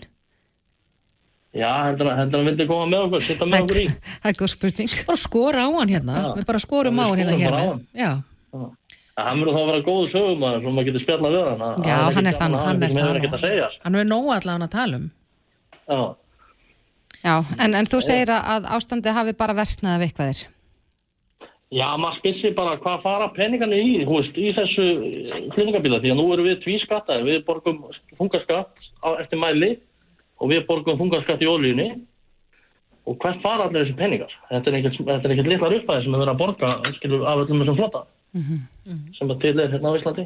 já, heldur að hann vildi koma með okkur, sitta með okkur í. Það er góð spurning. bara skora á hann hérna, Já. við bara skorum á Já, hann hérna hér með hann. já, Það hann verður þá að vera góðu sögumæður, svo maður getur spjallað við hann. að- Já, að hann er að hann er að segja. hann er nóg allavega að tala um Já, Já, en, en þú segir að, að ástandið hafi bara versnað af eitthvað þér. já maður spyrir bara hvað fara peningarnir í, hú veist, í þessu flutningabíla, því að nú erum við tvískattaði, við borgum þungaskatt á- eftir mæli og við borgum þungaskatt í ólíunni og hvert fara allir þessi peningar? Þetta er ekkert, þetta er ekkert litlar uppæði sem er verið að borga skilur, af öllum þessum flota sem að til er hérna á Íslandi.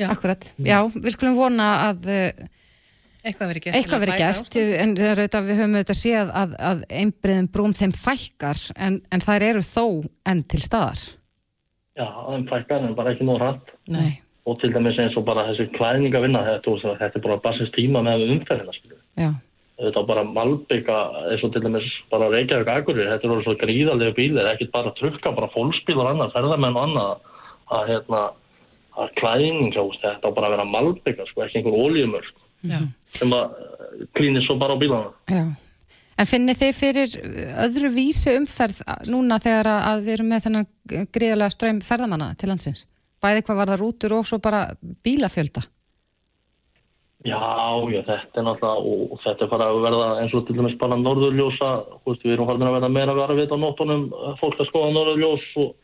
Já. Akkurat. Já, við skulum vona að uh, eitthvað verið gert eitthvað verið gert, en er auðvitað, við höfum auðvitað séð að, að einbriðum brúm þeim fækkar, en, en þær eru þó enn til staðar. Já, en fækkar en bara ekki nóg rætt Nei. og til dæmis eins og bara þessi klæðningavinna þetta, þetta er bara basins tíma með umferðina. Já. Þetta bara malbygga eins og til dæmis bara Reykjavík Akureyri, þetta eru svo gríðarlega bílir, ekkert bara trukka, bara fólksbílar og annað, ferðamenn og annað að hérna, að klæðning þetta bara að vera malbygga, sko, ekki einhver ólíumör, sko, Já. sem að eh, klínir svo bara á bílana. Já. En finnir þið fyrir öðru vísi umferð núna þegar að, að við erum með þennan gríðarlega ströym ferðamanna til landsins? Bæði hvað var það rútur og svo bara bílafjölda? Já, já, þetta er náttúrulega, og, þetta er bara að verða eins og til dæmis bara norðurljósa, þú veist, við erum farin að verða meira að vera við á nóttunum, fólk að skoða norðurljós og,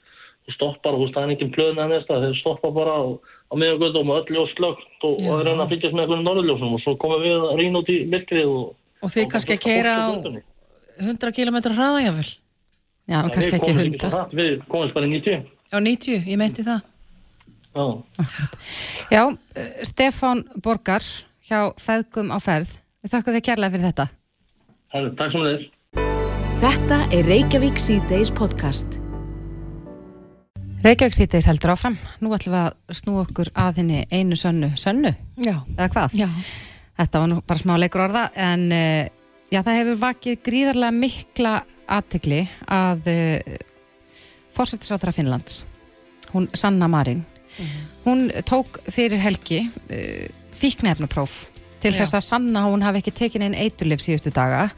og stoppar, þú veist, það er engin plöðin að næsta, þeir stoppa bara á, á miðugöldum og öll ljós slögt og, og reyna að fylgjast með einhvern norðurljósum og svo komum við að rýna út í myrkrið og... og þið kannski að keira á 100 km hraða jáfnvel Já, en kannski ekki Við komumst hundra. svo hratt, við komumst bara í 90. á 90, ég meinti það. Já, Já, eh, Stefán Borgar hjá Feðgum á ferð. Við þakkum þið kærlega fyrir þetta. Herru, takk sem þess. Þetta er Reykjavík C-Days podcast. Reykjavík sýtis heldur áfram. Nú ætlum við að snú okkur að henni einu sönnu. Sönnu? já, Eða hvað? já, Þetta var nú bara smá leikur orða en uh, já, það hefur vakið gríðarlega mikla aðtegli að uh, fórsetisráþra Finnlands, hún Sanna Marin, hún tók fyrir helgi uh, fíknefnapróf til Já. þess að Sanna hún hafi ekki tekin einn eiturlif síðustu daga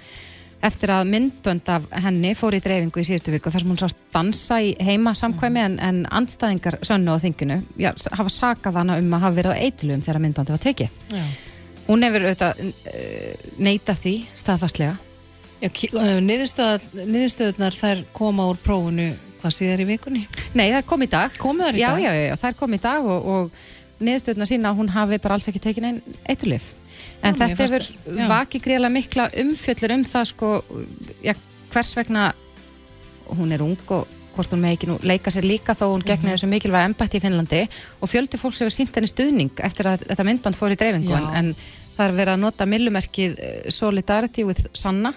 eftir að myndbönd af henni fór í dreifingu í síðustu viku þar sem hún sást dansa í heima samkvæmi en, en andstæðingar sönnu á þinginu já, hafa sakað hana um að hafa verið á eiturlifum þegar myndbandi var tekið. já. Hún hefur auðvitað uh, neita því staðfastlega. já ki- uh, niðurstöð- niðurstöðurnar þær koma úr prófunu hvað síðar í vikunni Nei, það kom í dag. Þær í dag? Já, já, já, það kom í dag og, og niðurstöðuna sína að hún hafi bara alls ekki tekin einn eiturlif. En Já, þetta hefur já. vakið greiðlega mikla umfjöllur um það sko, já, hvers vegna hún er ung og hvort hún með ekki nú leika sér líka þó hún gegni þessu mikilvæga embætti í Finnlandi og fjöldi fólks hefur sínt henni stuðning eftir að þetta myndband fór í dreifingu Já. en, en það er verið að nota millumerkið eh, Solidarity with Sanna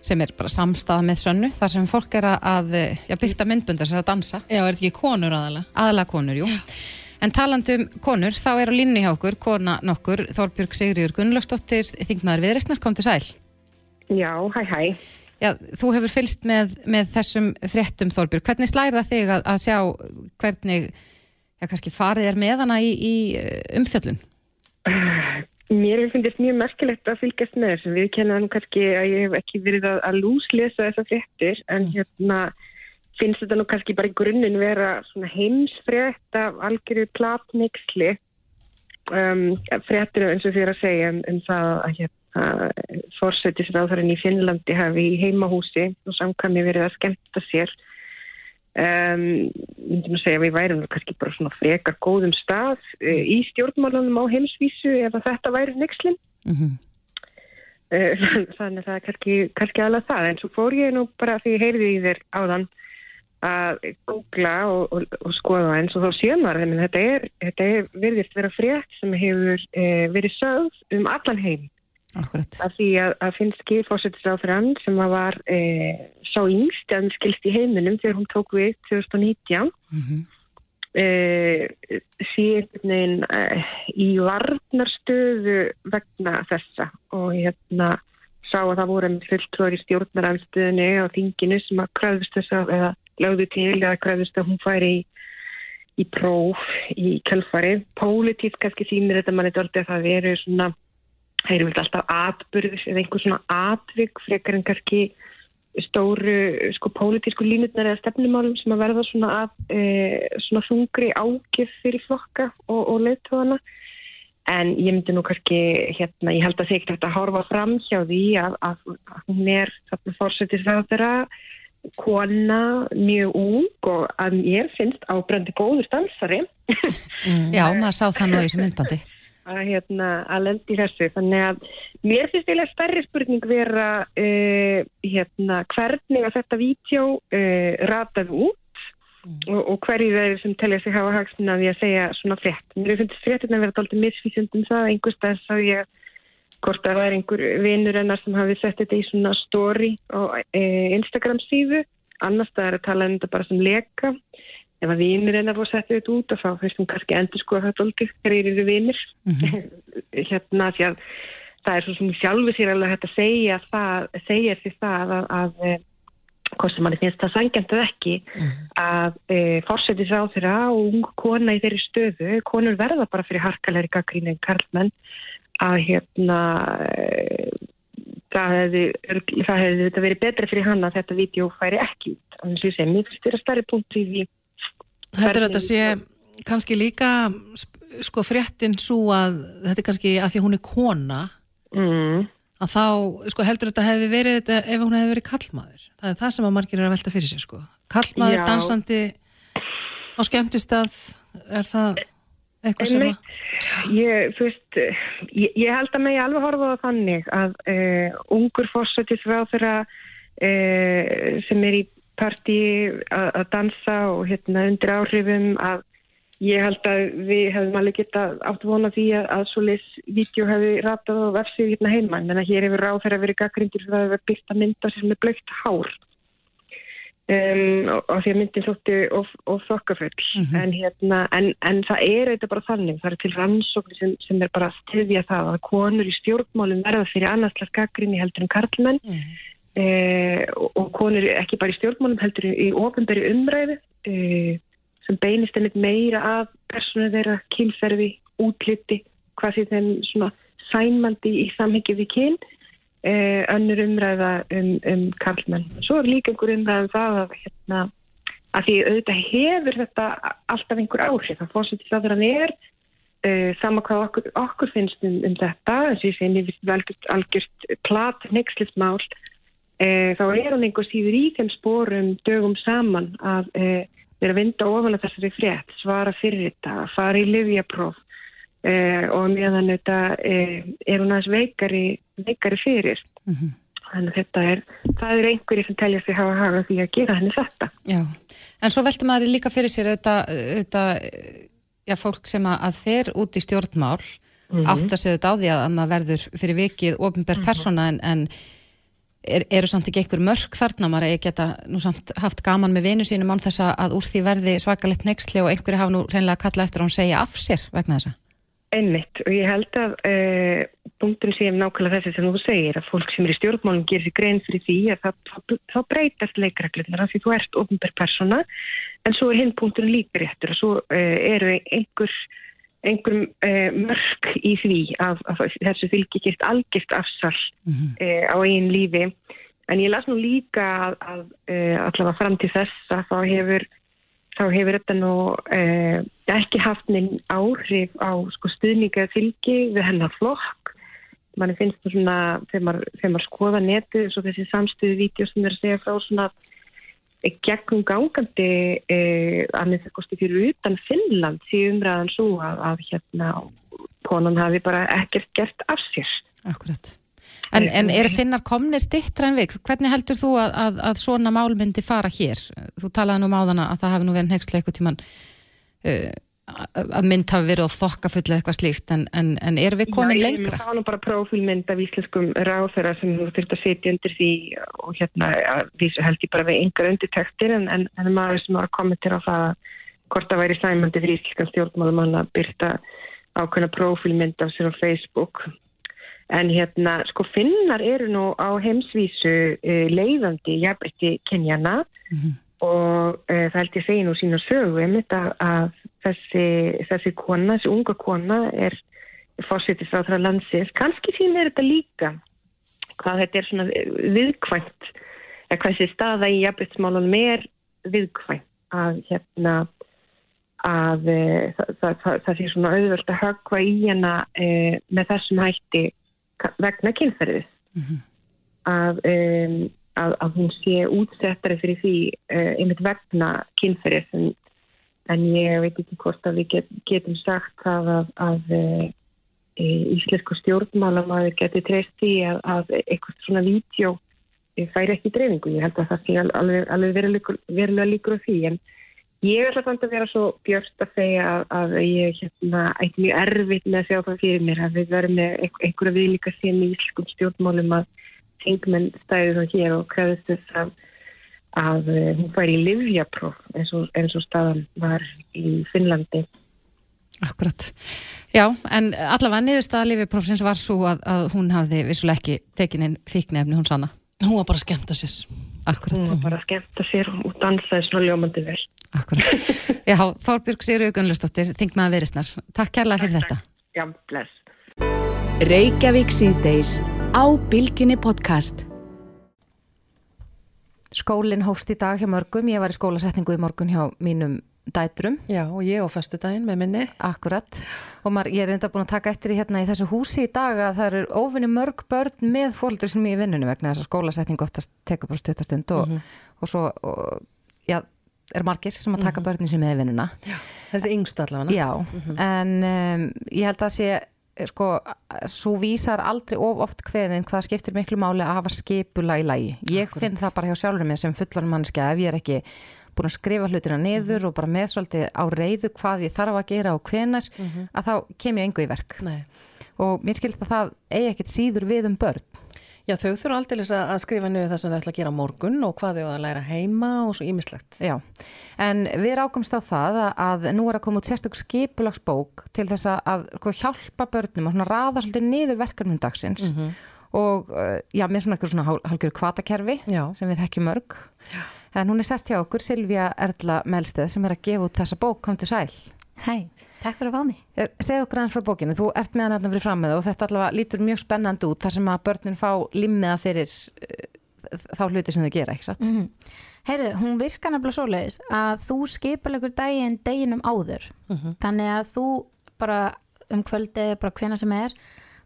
sem er bara samstað með sönnu þar sem fólk er að, að eh, já, byrta myndbundar sem er að dansa Já, er þetta ekki konur aðalega? aðalega konur, jú. En talandi um konur, þá er á línni hjá okkur, kona nokkur, Þorbjörg Sigriður Gunnlaugsdóttir, þingmaður viðreistnar, kom til sæl. Já, hæ hæ. Já, þú hefur fylst með, með þessum fréttum, Þorbjörg. Hvernig slæri það þig að, að sjá hvernig, já, kannski farið er með hana í, í eh, umfjöllun? Mér hefur fundist mjög merkilegt að fylgjast með þessu. Við kennaðum kannski að ég hef ekki verið að, að lúslesa þessa fréttir en hérna finnst þetta nú kannski bara í grunninn vera svona heimsfrétt af algjöru platnixli um, fréttinu eins og fyrir að segja um, um það að hérna fórsetisráðarinn í Finnlandi hafi í heimahúsi og samkvæmi verið að skemmta sér. Um, myndum að segja við værum kannski bara svona frekar góðum stað uh, í stjórnmálunum á heimsvísu ef þetta væri nexlinn Mm Eh, [laughs] þannig að það er kannski, kannski alveg það. En svo fór ég nú bara því ég heyrði í þér áðan að googla og, og, og skoða eins og þá en þetta er, þetta er virðist vera frétt sem hefur eh, verið sögð um allan heim Akkurat. af því að, að finnski fórsetisráþrann sem var eh, sá yngst en skilst í heiminum þegar hún tók við 2019 Mm einhvern veginn eh, í varnarstöðu vegna þessa og hérna sá að það voru fulltrúar í stjórnarafstöðinu og þinginu sem að kröðust þess að eða lögðu til eða kröðust að hún færi í, í próf í kjálfari. Pólitísk kannski sýnir þetta manni dálítið að það eru svona það eru vel alltaf atbyrðis eða einhver svona atvik frekar en kannski stóru sko pólitísku línutnar eða stefnumálum sem að verða svona, að, e, svona þungri ágif fyrir flokka og, og leiðtóðana en ég myndi nú kannski hérna, ég held að þeir ekki að horfa fram hjá því að, að, að hún er þarna fórsetið þeirra kona mjög ung og að ég finnst ábrendi góður dansari. Já, maður sá það nú í þessu myndbandi. [laughs] að, hérna, að lendi þessu. Þannig að mér finnst eiginlega stærri spurning vera uh, hérna, hvernig að þetta vídeo uh, rataði út og, og hverju þeir sem telja sig hafa hagsmuna því að segja svona frétt mér finnst fréttina að vera dálítið misvísund um það einhverstað sá ég hvort að það er einhver vinur hennar sem hafi sett þetta í svona story og uh, Instagram síðu. Annars það er að tala um þetta bara sem leka. Ef að vinir hennar fór setja þetta út þá finnst hún kannski endur sko að þetta aldrei hverjir eru vinir. [laughs] Hérna því að það er svo sem sjálfu sér alveg hægt að segja það, segja því það að, að eh, hvort sem manni finnst það sangjant eða ekki að e, fórsetis á þeirra og ung kona í þeirri stöðu konur verða bara fyrir harkalegri gaggrín en karlmenn að hérna það hefði, það hefði þetta verið betra fyrir hann að þetta vídeo færi ekki út þannig að ég segi, mér finnst þetta stærri punkt í því Heldur þetta sé kannski líka sko fréttin svo að þetta er kannski að því hún er kona mm. að þá, sko heldur þetta hefði verið þetta ef hún hefði verið kallmaður það er það sem að margir eru að velta fyrir sér sko kallmaður Já. dansandi á skemmtistað er það eitthvað sem að. Ég, þú veist, ég, ég held að mig alveg horfa á þannig að uh, ungur fórsetisráð þeirra uh, sem er í partí að að dansa og hérna undir áhrifum að ég held að við hefum alveg geta átt vona því að, að svo leys vídeo hefði ratað á vefsið hérna heima en hér hefur ráð þeirra verið gaggrindur fyrir að það hefur byrkt að mynda sér með blökt hár um, og, og því að myndin þótti of, of þokkafull. En, hérna, en, en það er eitthvað bara þannig. Það er til rannsóknir sem, sem er bara að styðja það að konur í stjórnmálum verða fyrir annarslega gaggrinni heldur en karlmenn. Eh, og, og konur ekki bara í stjórnmálum heldur í, ofinberi umræðu eh, sem beinist einmitt meira að persónu þeirra, kynferði, útliti, hvað sé þeim svona sænmandi í samhengi við kyn, eh, önnur umræða um, um karlmenn. Svo er líka einhver umræða um það að, hérna, að því auðvitað hefur þetta alltaf einhver áhrif. Það fórsett það þegar hann er, uh, sama hvað okkur, okkur finnst um, um þetta, eins og ég mér finnst algjört, plat, nexlift mál, uh, þá er hann einhver síður í þeim spórum dögum saman að uh, vera að vinda ofan að þessari frétt, svara fyrir þetta, fara í livjapróf uh, og meðan þetta uh, er hún aðeins veikari, veikari fyrir. Þannig að þetta er, það eru einhverjir sem telja sig hafa hafa því að gera henni þetta. Já, en svo veltum maður líka fyrir sér auðvitað, auðvitað já, fólk sem að, að fer út í stjórnmál átt að segja þetta á því að, að maður verður fyrir vikið ofinberð persóna en, en er, eru samt ekki einhver mörg þarna maður að ég geta nú samt haft gaman með vinu sínum án þess að- að úr því verði svakalegt neyksli og einhverju hafa nú reynilega kallað eftir að hún segja af sér vegna þessa. Einmitt og ég held að uh, punktum sé nákvæmlega þessi sem þú segir að fólk sem er í stjórnmálum gerir sig grein fyrir því að það breytast leikreglunar af því þú ert ofinberð persóna en svo er hinn punkturinn líka réttur og svo uh, eru einhver, einhver uh, mörg í því að, að þessu fylgi gert algjört afsal uh, á einn lífi. En ég las nú líka að, að allavega fram til þess að þá hefur þá hefur þetta nú eh, ekki haft neinn áhrif á sko, stuðninga fylgi við hennar flokk. Manni finnst það svona, þegar maður, þegar maður skoða netið, svo þessi samstöðu vídeo sem er að segja frá svona eh, gegnum gangandi eh, að með það kosti fyrir utan Finnland því umræðan svo að, að hérna konan hafi bara ekkert gert af sér. Akkurat. En, en eru finnar komni stittra en við? Hvernig heldur þú að, að, að svona mál myndi fara hér? Þú talaði nú um áðana að það hafi nú verið nextlega eitthvað tíman uh, að mynd hafi verið á þokkafull eða eitthvað slíkt en, en, en erum við komin Já, lengra? Það var nú bara prófílmynd af íslenskum ráþæra sem þú þurft að setja undir því og hérna held ég bara við yngar undirtektir en, maður sem var að kommentera á það hvort það væri sæmandi fyrir íslenskan stjórnmálum að byrta ákveðna prófílmynd af sér á Facebook en hérna sko finnar eru nú á heimsvísu uh, leiðandi jafnbrytti kynjana og uh, það held ég segja nú sína sögu einmitt að, að þessi, þessi kona, þessi unga kona er fórsetið frá það landsins. Kannski sín er þetta líka hvað þetta er svona viðkvæmt eða hvað þessi staða í jafnbryttsmálunum er viðkvæmt að hérna að e, það, það, það, það sé svona auðvöld að höggva í hana með þessum hætti vegna kynferðis að, um, að, að hún sé útsettari fyrir því uh, einmitt vegna kynferðis en, en ég veit ekki hvort að við get, getum sagt að, að uh, íslensku stjórnmálamæður geti treyst því að, að eitthvað svona eh, færi ekki í dreifingu. Ég held að það sé al- alveg, alveg verulega líkur á því en ég ætla samt að vera svo björst að segja að, að ég hérna, ætti mjög erfitt með að sjá það fyrir mér að við verðum með einhver- einhverja viðlíka sem í íslenskum stjórnmálum að þingmenn stæði þá hér og krefðist þess að, að eh, hún færi í livjapróf eins eins og staðan var í Finnlandi. Akkurat. Já, en allavega niðurstaða lifiprófsins var svo að, að hún hafði vissulega ekki tekin inn fíknefni hún sanna. Hún var bara að skemmta sér. Akkurat. Hún var bara að skemmta sér og dansaði svona ljómandi vel. Akkurat. [laughs] Já, Þorbjörg Sigurður Gunnlustóttir, þing með að verisnar. Takk kærlega fyrir þetta. Já, bless. Reykjavík síðdeis á Bilginni podcast. Skólinn hófst í dag hjá mörgum, ég var í skólasetningu í morgun hjá mínum dætrum, Já, og ég á föstu daginn með minni. akkurat, og maður, ég er enda búin að taka eftir í hérna í þessu húsi í dag að það eru óvinni mörg börn með fóldur sem ég í vinnunni vegna þess að skólasetningu oftast tekur bara stuttastund og, og svo, og, já, er margir sem að taka börnin sem er vinnuna. Þessi yngstu allavega. Já, en um, ég held að sé sko, svo vísar aldrei of oft hveðin hvað skiptir miklu máli að hafa skipula í lagi. Ég finn það bara hjá sjálfur mér sem fullan mannskja ef ég er ekki búin að skrifa hlutina niður og bara með svolítið á reyðu hvað ég þarf að gera og hvenar að þá kem ég engu í verk Nei. og mér skilst að það eigi ekkert síður við um börn Já, þau þurfa aldrei að skrifa niður það sem þau ætla að gera morgun og hvað þau að læra heima og svo ímislegt. Já, en við rákumst á það að, að nú er að koma út sérstök skipulagsbók til þess að, að sko, hjálpa börnum og raða svolítið niður verkefnum dagsins og uh, já, með svona eitthvað svona hál- hálfgerðu kvatakerfi Já. sem við þekkjum mörg. En hún er sest hjá okkur, Silvía Erla Melsteð, sem er að gefa út þessa bók, kom til sæl. Hæ, takk fyrir að fá mig. Segðu okkur aðeins frá bókinu, þú ert með hann hérna fyrir fram með og þetta allavega lítur mjög spennandi út þar sem að börnin fá limmiða fyrir uh, þá hluti sem þau gera, ekki satt? Mm Heyrðu, hún virkar nefnilega svoleiðis að þú skipalegur daginn deginum áður. Þannig að þú bara um kvöldi, bara hvena sem er,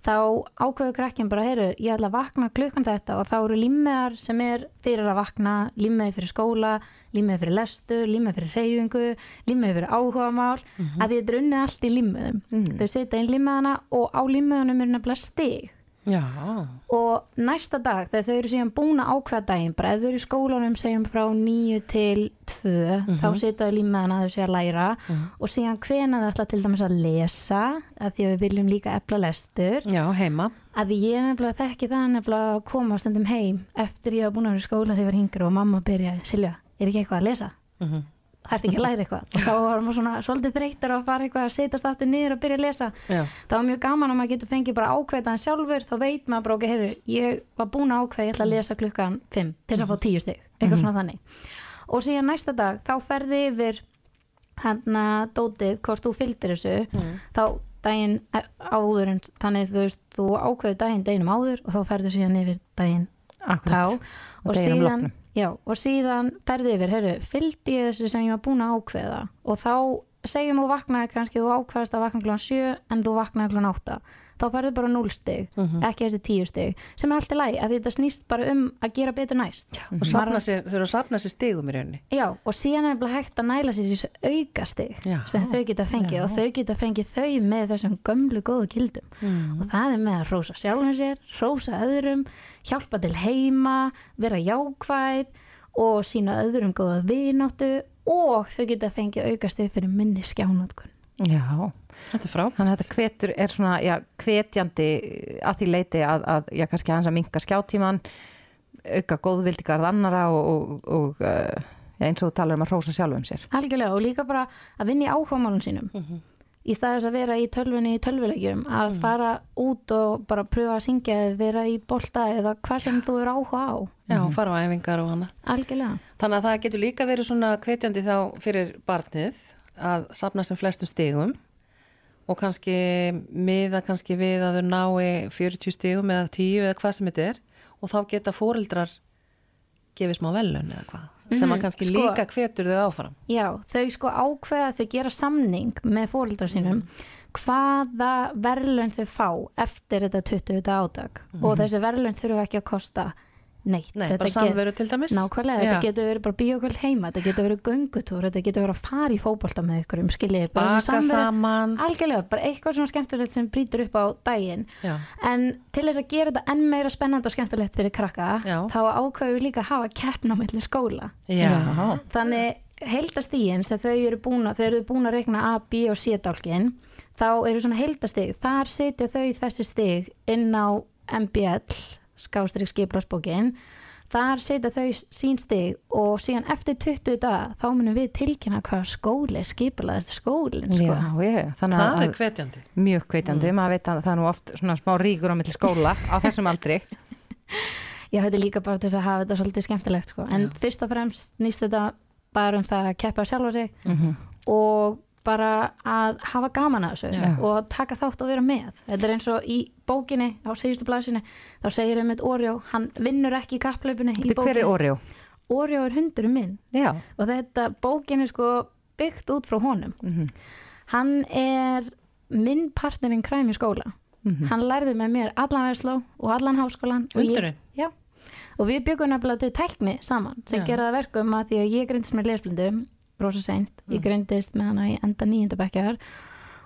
þá ákveður krakkin bara, heyrðu, ég ætla að vakna klukkan þetta og þá eru límiðar sem er fyrir að vakna, límiði fyrir skóla, límiði fyrir lestu, límiði fyrir reyfingu, límiði fyrir áhugamál, að því þetta er unnið allt í límiðum. Þau setja inn límiðana og á límiðanum er nefnilega stig. Já, og næsta dag þegar þau eru síðan búin að ákveða daginn bara ef þau eru í skólanum segjum frá 9 til 2 þá setja þau límaðan að þau sé að læra og síðan hvena þau ætla til dæmis að lesa að því að við viljum líka efla lestur já, heima. að ég nefnilega þekki það nefnilega að koma stundum heim eftir ég hafa búin að vera í skóla þegar ég var hingri og mamma byrja, Silja, er ekki eitthvað að lesa? Mhm. Það ert ekki að læra eitthvað? [laughs] Þá var maður svona svolítið þreyttur að fara eitthvað að setjast aftur niður og byrja að lesa. Já. það var mjög gaman að maður getur fengið bara ákveðan sjálfur. Þá veit maður bara ok, heyrðu, ég var búin að ákveða, ég ætla að lesa klukkan 5 til þess að fá 10 stig, eitthvað svona þannig. Og síðan næsta dag, þá ferði yfir hann að dótið hvort þú fylgdir þessu. Þá daginn e- áður þannig þú veist, þú ákveður daginn já, og síðan ferði yfir, heyrðu, fylgdi ég þessu sem ég var búin að ákveða? Og þá segjum þú vaknaði kannski, þú ákveðast að vakna klán 7 en þú vaknaði klán 8 þá ferðu bara 0 stig, Mhm. ekki þessi 10 stig sem er alltaf læg, að þetta snýst bara um að gera betur næst Og sér, þau eru að safna sér stigum í rauninni. Já, og síðan er bara hægt að næla sér þessu aukastig Já. sem þau geta fengið og þau geta fengið þau með þessum gömlu góðu kildum Mm. og það er með að rósa sjálfum sér, rósa öðrum, hjálpa til heima, vera jákvæð og sína öðrum góða vináttu og þau geta fengið aukastig fyrir minni skjánótkun. Já, Þetta er frábært. þannig að þetta hvetur er svona, já, hvetjandi að því leiti að, að já, kannski hans að minka skjátíman, auka góðvildigarð annara og, og, og já, eins og þú talar um að hrósa sjálfum sér. Algjörlega og líka bara að vinna í áhugamálum sínum. Í staðis að vera í tölvunni í tölvulegjum að fara út og bara pröfa að syngja eða vera í bolta eða hvað sem þú er áhuga á. Já, fara á æfingar og hana. algjörlega. Þannig að það getur líka verið svona hvetjandi þá fyrir barnið að safna sem flestum stigum og kannski miða kannski við að þau nái 40 stigum eða 10 eða hvað sem þetta er og þá geta fóreldrar gefið smá velun eða hvað sem að kannski sko. líka hvetur þau áfram. Já, þau sko ákveða þau gera samning með fóreldrar sínum hvaða verðlun þau fá eftir þetta 20 þetta átak og þessi verðlun þurfa ekki að kosta neitt. Nei, Þetta bara samveru til dæmis. Nákvæmlega, Já. þetta getur verið bara bíokvöld heima, þetta getur verið göngutúr, þetta getur verið að fara í fótbolta með ykkur um skiljið. Baka saman. Algjörlega, bara eitthvað svona skemmtilegt sem brýtur upp á daginn. Já. En til þess að gera þetta enn meira spennandi og skemmtilegt fyrir krakka, Já. þá ákveðum við líka að hafa keppn á milli skóla. Já. Þannig heildastígin sem þau eru búin að, þau eru búin að reikna A, B og C dálkin, þá eru svona heildastíg, þar setja þau þessi stig inn á MBL, skástrík skiplarsbókin, þar setja þau sín stig og síðan eftir 20 daga þá munum við tilkynna hvað skóli skiplaðist skólinn sko. Já, já, þannig Það að, er hvetjandi. mjög hvetjandi, maður veit að það er nú oft svona smá ríkur á milli skóla á þessum aldri. [laughs] Já, þetta er líka bara til þess að hafa þetta svolítið skemmtilegt sko. en fyrst og fremst nýst þetta bara um það að keppa sjálfa sig og bara að hafa gaman að þessu Já. og taka þátt og vera með. Þetta er eins og í bókinni á síðustu blæsinu þá segir einmitt Orjó, hann vinnur ekki í Þetta hver er Oreo? Orjó er hundurum minn. Já, og þetta bókin er sko byggt út frá honum. Hann er minn partnerinn kræm í skóla. Hann lærði með mér allan Versló og allan háskólan Hundurinn? já, og við byggum nefnilega til tækni saman sem Já. gera það verkum að því að ég greindist með lesblindu rosa seint, ég greindist með hana í enda nýjöndabekkjar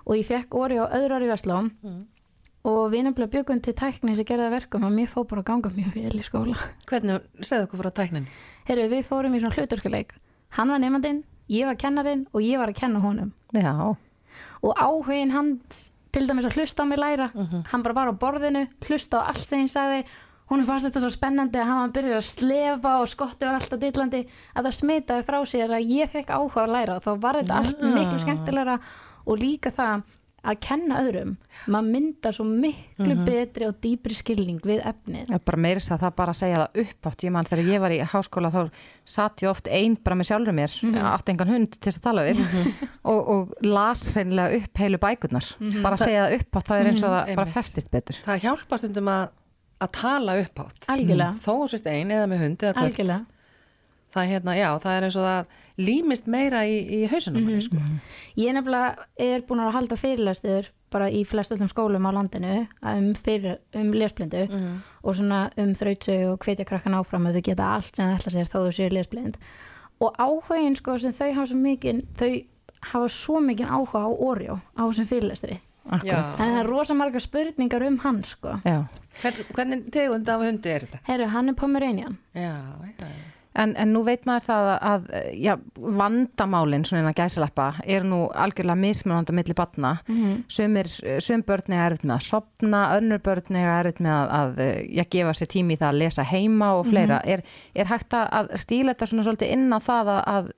og ég fekk orði á öðru ári í Versló og við nefnilega byggum til tækni sem gera það verkum að mér fór bara að ganga mjög vel í skóla. Hvernig, segðu okkur frá tæknin. Herru, við fórum í svona hluturkuleik hann var nefndin, ég var kennarinn og ég var að kenna honum. Já, og áhugin hans til dæmis að hlusta á mig læra hann bara var á borðinu, hlusta á allt sem ég sagði hún fannst þetta svo spennandi að hann byrjar að slefa og skotti var alltaf dillandi að það smitaði frá sér að ég fekk áhuga að læra. Þá var þetta allt miklu skemmtilegra og líka það að kenna öðrum. Maður myndar svo miklu betri og dýpri skilning við efnið. Ég bara meira þess að það bara segja það uppátt. Ég man þegar ég var í háskóla þá satt ég oft einn bara með sjálfur mér, átti engan hund til þess að tala við. Og, og las reynilega upp heilu bækurnar. Bara að segja það uppátt, það er eins og það bara festist betur. Það hjálpa stundum að, að tala upphátt. algjörlega, Þó þú sért ein eða með hund eða algjörlega Það, hérna, já, það er eins og það límist meira í, í hausunum. Mm sko. Ég nefnilega er búin að halda fyrirlæstur bara í flest öllum skólum á landinu um, fyrir, um lesblindu og svona um þrautsu og hvetja krakkan áfram að þau geta allt sem það ætla sér þó þau séu lesblind og áhugin sko sem þau hafa svo mikið þau hafa svo mikið áhuga á Oreo á þessum fyrirlæsturi akkurat. Þannig það er rosa margar spurningar um hann sko. Hvern, hvernig tegund af hundi er þetta? Herru, hann er Pomeranian. En, en nú veit maður það að, að já, vandamálin, svona innan gæsaleppa, er nú algjörlega mismunandi milli batna. Sumir, sum börn er erfitt með að sopna, önnur börn er erfitt með að, að já, gefa sér tími í það að lesa heima og fleira. er, er hægt að- að stíla þetta svona svolítið inn á það að, að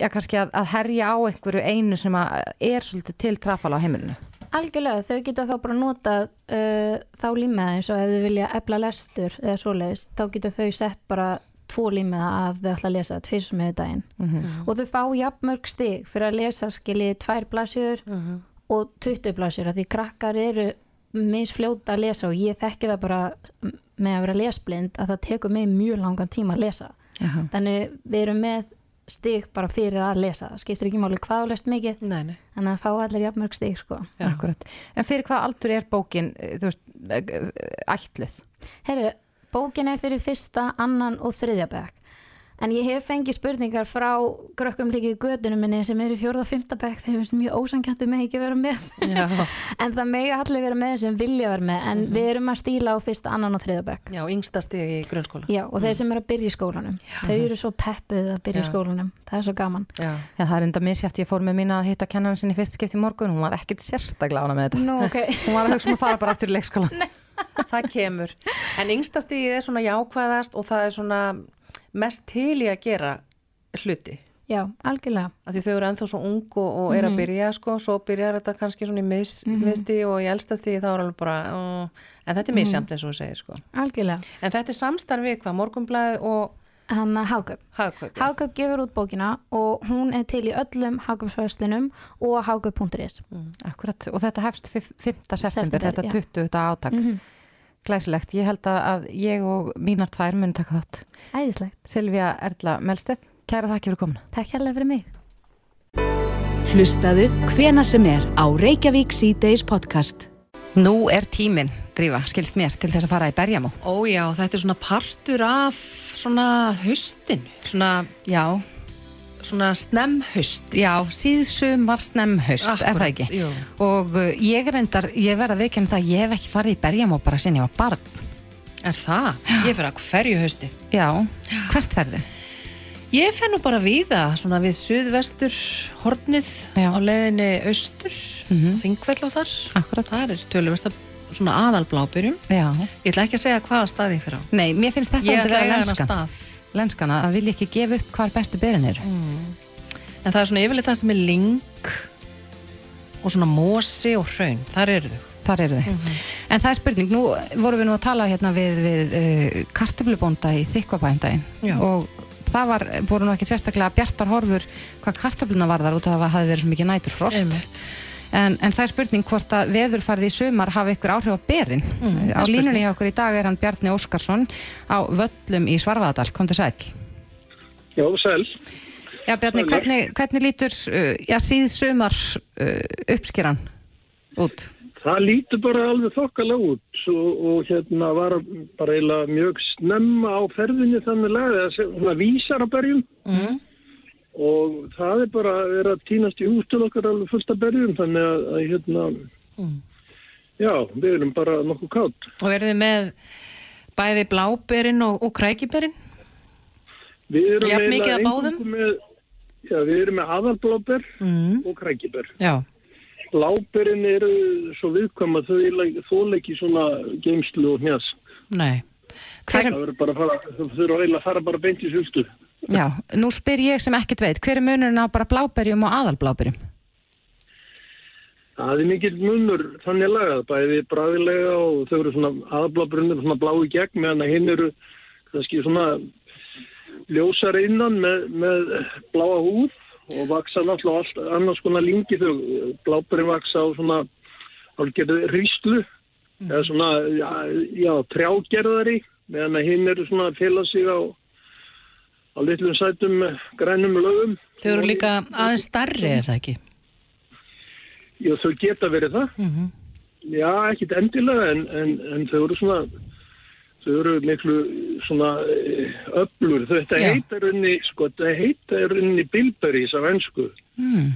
já, kannski að, að herja á einhverju einu sem að er svolítið til trafala á heimilinu? Algjörlega, þau geta þá bara notað uh, þá límiða eins og ef þau vilja efla lestur eða svoleiðis, þá geta þau sett bara tvo límiða af þau ætla að lesa tvisum með daginn. Og þau fá jafnmörg stig fyrir að lesa skiljið tvær blasjur og 20 blasjur af því krakkar eru misfljóta að lesa og ég þekki það bara með að vera lesblind að það tekur mig mjög langan tíma að lesa. Jaha. þannig við erum með stig bara fyrir að lesa, það skiptir ekki máli hvað þú lest mikið, nei, nei. þannig að fá allir jafnmörg stig sko. En fyrir hvað aldur er bókin, eh, þú veist, eh, eh, ætluð? Herru, bókin er fyrir fyrsta, annan og þriðja bekk. En ég hef fengið spurningar frá grökkum líka í gödunum minni sem eru í fjórða og fymta bekk. Þeir finnst mjög ósankjöndu með ekki vera með. Já, [laughs] en það megi allir vera með sem vilja vera með. En við erum að stíla á fyrsta, annan og þriðja bekk. já, yngsta stig í grunnskóla. Já, og þeir sem eru að byrja í skólanum. Þau eru svo peppuð að byrja í Já. skólanum. Það er svo gaman. Já, Já, það er enda misjátt, ég fór með mína að hitta kennan sinni fyrst skipti í morgun, hún var ekkit sérstaklega ána með þetta. Nú, ok. [laughs] Hún var að hugsa um að fara bara aftur í leikskólan. [laughs] það kemur. En yngsta stigið er svona jákvæðast og það er svona mest til í að gera hluti. Já, algjörlega. Af því þau eru ennþá svo ung og, og er að byrja sko, svo byrjar þetta kannski svona í miðs, miðsti og í elstasti þá er alveg bara, uh, en þetta er misjamt eins og þú segir sko. Algjörlega. En þetta er samstarf við hvað, morgunblæð og Hann að Háköp. hagkaup. já. Háköp gefur út bókina og hún er til í öllum Háköpsfæðslunum og háköp.is. Akkurat, og þetta hefst fif- 5. september, September, þetta já. 20. átak. Glæsilegt, ég held að, að ég og mínar tvær mun taka þátt. Æðislegt. Silvía Erla Melstedt, kæra þakki fyrir komuna. Takk hérlega fyrir mig. Hlustaðu hvena sem er á Reykjavík C-Days podcast. Nú er tíminn, Drífa, skilst mér, til þess að fara í berjamó. Ó já, þetta er svona partur af svona haustinu, svona, Já, svona snemhaust. já, síðsumar snemhaust, er það ekki? jú. Og uh, ég reyndar, ég verða veikinn það, ég hef ekki farið í berjamó bara sinni ég var barn. Er það? Ég fer að hverju hausti. Já, hvert ferði? Ég fer nú bara víða, svona við suðvestur hornið Já. á leiðinni austur, mm -hmm. þingvell á þar. Akkurat. Það er tölumest að svona aðalblábyrjum. Já. Ég ætla ekki að segja hvaða stað ég fer á. Nei, mér finnst þetta Ég að ætla að vera eiga hennar lenskan. stað. Lenskana, að vilja ekki gefa upp hvar bestu berin eru. En það er svona yfirleitt það sem er ling og svona mosi og hraun. Þar eru þau. Þar eru þið. En það er spurning, nú vorum við nú að tala hérna við, við uh, kartöflubónda í þykkvabændaginn Já. og það var, voru nú ekki sérstaklega bjartar horfur hvað kartöfluna var þar út af að það hafi verið svo mikið nætur frost. Einmitt. En, en það er spurning hvort að veðurfarið í sumar hafi ykkur áhrif á berin. Mm, á línunni hjá okkur í dag er hann Bjarni Óskarsson á Völlum í Svarfaðadal. Komdu sæl. Já, sæl. Já, Bjarni, hvernig, hvernig lítur uh, já, síð sumar uh, uppskeran út? Það lítur bara alveg þokkalega út og, og hérna var bara eiginlega mjög snemma á ferðinni þannig sem- svona vísar á berjum Mm. Og það er bara að vera að týnast í hús til okkar alveg fullt af berjum þannig að, að hérna, já, við erum bara nokkuð kátt. Og verið þið með bæði bláberin og, og krækiberin? Við erum Jafn báðum? eingöngu Með, já, við erum með aðalblóber Mm. og krækiber. Já. Bláberin eru svo viðkvæm að þau þóleiki svona geimslu og hnjas. Nei. Hver, Það verður bara að fara, þau þurfa að fara bara beint í sultu. Já, nú spyr ég sem ekkert veit, hver er munurinn á bara bláberjum og aðalbláberjum? Það er mikill munur þannig lagað, bæði bræðilega og þau eru svona aðblábrunir svona blá í gegn meðan hinn eru kannski svona ljósar innan með, með bláa húð og vaksa náttúrulega allt annars konar lingi þau blábærin vaksa á svona álgerði ríslu eða svona já, já, trjágerðari meðan hinn eru svona að fela sig á á litlum sætum grænum lögum. Þau eru líka aðeins starri, er það ekki? Já, þau geta verið það. Já, ekkit endilega, en, en, en þau eru svona, þau eru miklu svona eh, öflur. Þetta heitar unni, sko, þetta heitar unni bilberries af ennsku. Mm.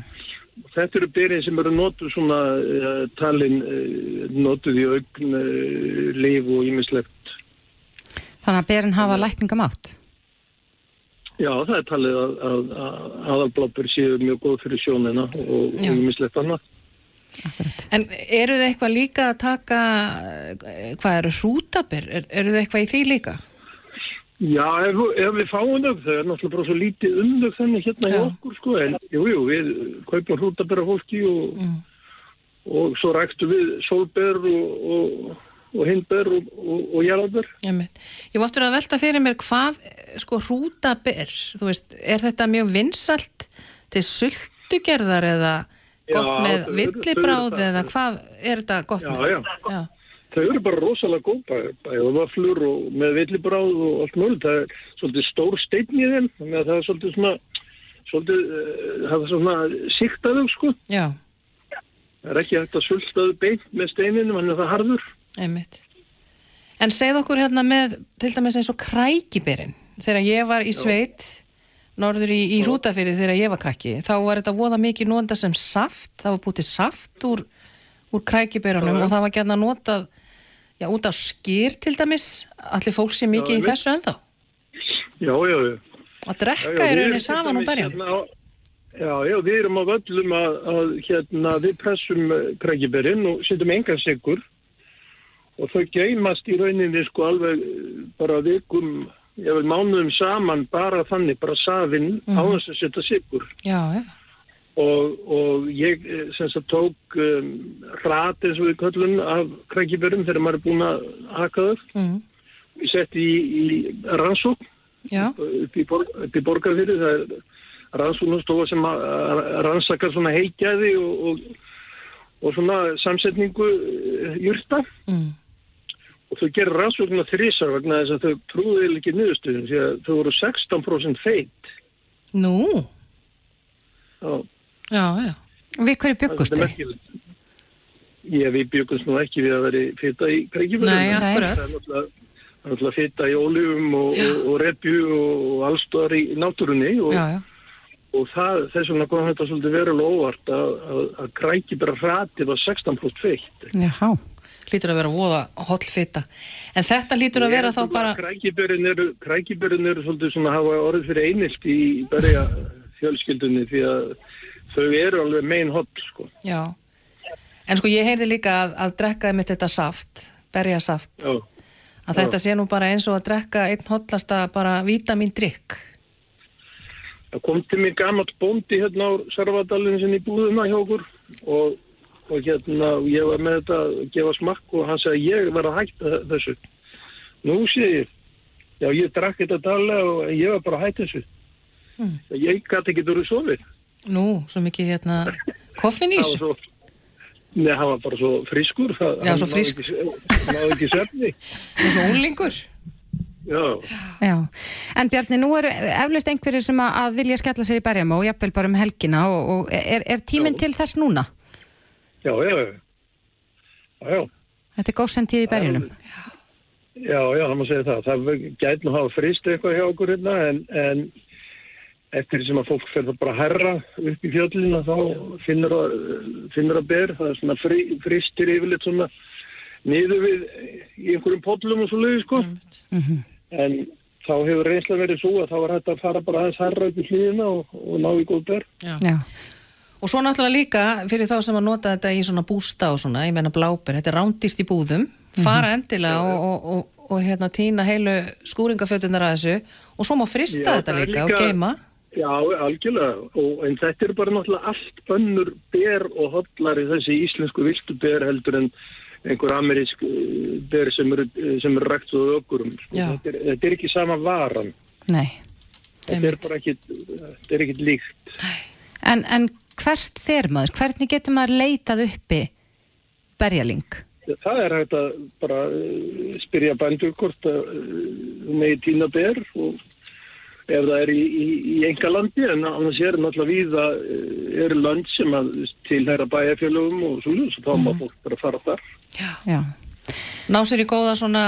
þetta eru byrjinn sem eru notuð svona uh, talin uh, notuð í augn uh, líf og ímislegt. Þannig að berin hafa lækningamátt. Já, það er talið að, að, að aðalblábur séu mjög góð fyrir sjónina og Já. ímislegt annað. En eru þið eitthvað líka að taka, hvað eru hrútabir? Er, eru þið eitthvað í því líka? Já, ef, ef við fáum þau, það er náttúrulega bara svo lítið um þau þannig hérna hjá Já. okkur, sko, en jú, jú, við kaupum hrútabera fólki og, og svo rækstu við sólber og, og, og hindber og, og, og. Einmitt. Ég var aftur að velta fyrir mér hvað sko hrútabir, þú veist, er þetta mjög vinsalt til sultugerðar eða gott Já, með villibráð það. eða hvað er þetta gott Já, með? já. já. Þau eru bara rosalega góð, bæ- bæði vaflur og með villibráð og allt mjög. Það er svolítið stór steinn í þeim, þannig að það er svolítið svona, svolítið, uh, það er svona siktaðu, sko. Já, Það er ekki hægt að sultaðu beint með steininu, hann er það harður. Einmitt. En segð okkur hérna með, til dæmis eins og krækibirinn. Þegar ég var í sveit, norður í, í Rútafyrði þegar ég var krakki, þá var þetta voða mikið nota sem saft, það var bútið saft úr, úr krækibirunum og það var gætna notað, já, út á skýr til dæmis, allir fólk sé mikið í einmitt. þessu ennþá. Já, já, já. Að Já, drekka já, í rauninni saman og berja. hérna Já, já, við erum á völlum að, að hérna, við pressum krækiberinn og setjum engan sigur og þau geymast í rauninni sko alveg eh, bara vikum, ég vil mánuðum saman bara þannig, bara safinn á þess að setja sigur Já, já. og, og ég eh, sem sagt tók um, rat eins og við köllum af krækiberinn þegar maður er búin að haka þau. Mm. Ég setti í, í rannsók Já, upp í, upp í borgarfyrir það er rannsóknastofa sem rannsakar svona heikjaði og, og, og svona samsetningu eh, jurta mm. Og þau gerir rannsóknar þrísar vegna þess að þau trúðu eiginlega ekki niðurstöðum því að þau voru 16% feit nú, Já, já, já. Við hverju það byggust er þau? Ég, við byggumst nú ekki við að veri fita í kreikjumöðum. Nei, Það akkurat. er það er náttúrulega fita í ólífum og, og, og repju og allstöðar í náttúrunni og, Já, já. og það, þess vegna kom þetta svolítið verulega óvart að, að, að bara rati var 16% feitt. Jáhá. Lítur að vera voða hollfita. En þetta lítur að vera þá bara... Krækibörin eru, eru svolítið svona hafa orðið fyrir einilst í berja fjölskyldunni því að þau eru alveg megin holl sko. Já. En sko ég heyrði líka að, að drekka mitt þetta saft, berjasaft, Já. að þetta sé nú bara eins og að drekka einn hollasta bara vítamindrykk. Það kom til mig gammalt bóndi hérna á Sarvadalinn sinni í búðuna hjá okkur og, og hérna ég var með þetta að gefa smakk og hann sagði ég var að hætta þessu. Nú sé ég, já ég drakk þetta daglega og ég var bara að hætta þessu. Mm. Ég gæti ekki verið sofið. Nú, svo mikið hérna koffin í Það var þessu. svo, Nei, hann var bara svo frískur. Það, Já, svo náði frískur. ekki- svefni. [laughs] Og svo úlingur. Já, Já, en Bjarni, nú eru eflaust einhverjir sem að, að vilja skella sér í berjum og jafnvel bara um helgina og, og er, er tíminn Já. til þess núna? Já, já. Já, já. Þetta er góðsend tíð í berjunum. Já, já, það má segja það. Það gæti nú hafa frist eitthvað hjá okkur hérna en, en eftir sem að fólk fer það bara að herra upp í fjöllina þá finnur að, finnur að ber. Það er svona fri, fristir yfirleitt svona niður við í einhverjum pollum og svo leiði sko. En þá hefur reynsla verið svo að þá var hægt að fara bara aðeins herra upp í hlýðina og, og ná í góð ber. Já. Og svo náttúrulega líka fyrir þá sem að nota þetta í svona bústa og svona, ég meina blábir, þetta er rándýrt í búðum, fara endilega og, og, og, og hérna týna heilu skúringafötunar að þessu og svo má frista Já, þetta er líka, og líka- geima. Já, algjörlega. Og, en þetta er bara náttúrulega allt önnur ber og hollari þessi íslensku viltu ber heldur en einhver amerísk eh, ber sem eru, sem eru rækt og ökurum. Sko. Þetta, er, þetta er ekki sama varan. Nei. Þetta er bara ekki, þetta er ekki líkt. En, en hvert fer maður? Hvernig getur maður leitað uppi berjaling? Það er hægt að bara eh, spyrja bændur hvort að uh, megi tína ber og ef það er í, í, í enga landi en annars er náttúrulega víða uh, eru land sem að tilhæra bæjarfélögum og svo svo þá má fólk bara fara þar. Já. Ná sér í góða svona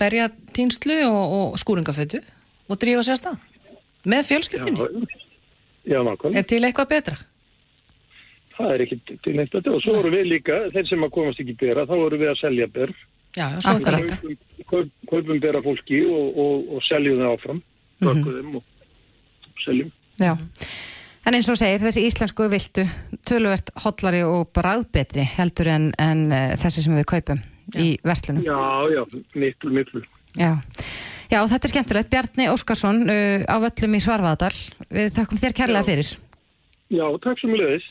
berjatýnslu og, og skúringafötu og drífa sér að stað. Með fjölskyldinni. Já, nákvæmlega. Er til eitthvað betra? Það er ekki til neitt að og svo voru við líka, þeir sem að komast ekki bera, þá voru við að selja ber Já, já, svo er Akkurat. þetta. kaupum, kaup, kaupum bera fólki og, og, og seljum það áfram bökum þeim og seljum Já. En eins og segir, þessi íslensku viltu töluvert hollari og bræðbetri heldur en, en uh, þessi sem við kaupum í verslunum. Já, já, miklu, miklu Já. Já, þetta er skemmtilegt. Bjarni Óskarsson uh, á völlum í Svarfaðadal. Við þakkum þér kærlega Já. fyrir. Já, takk sem leiðis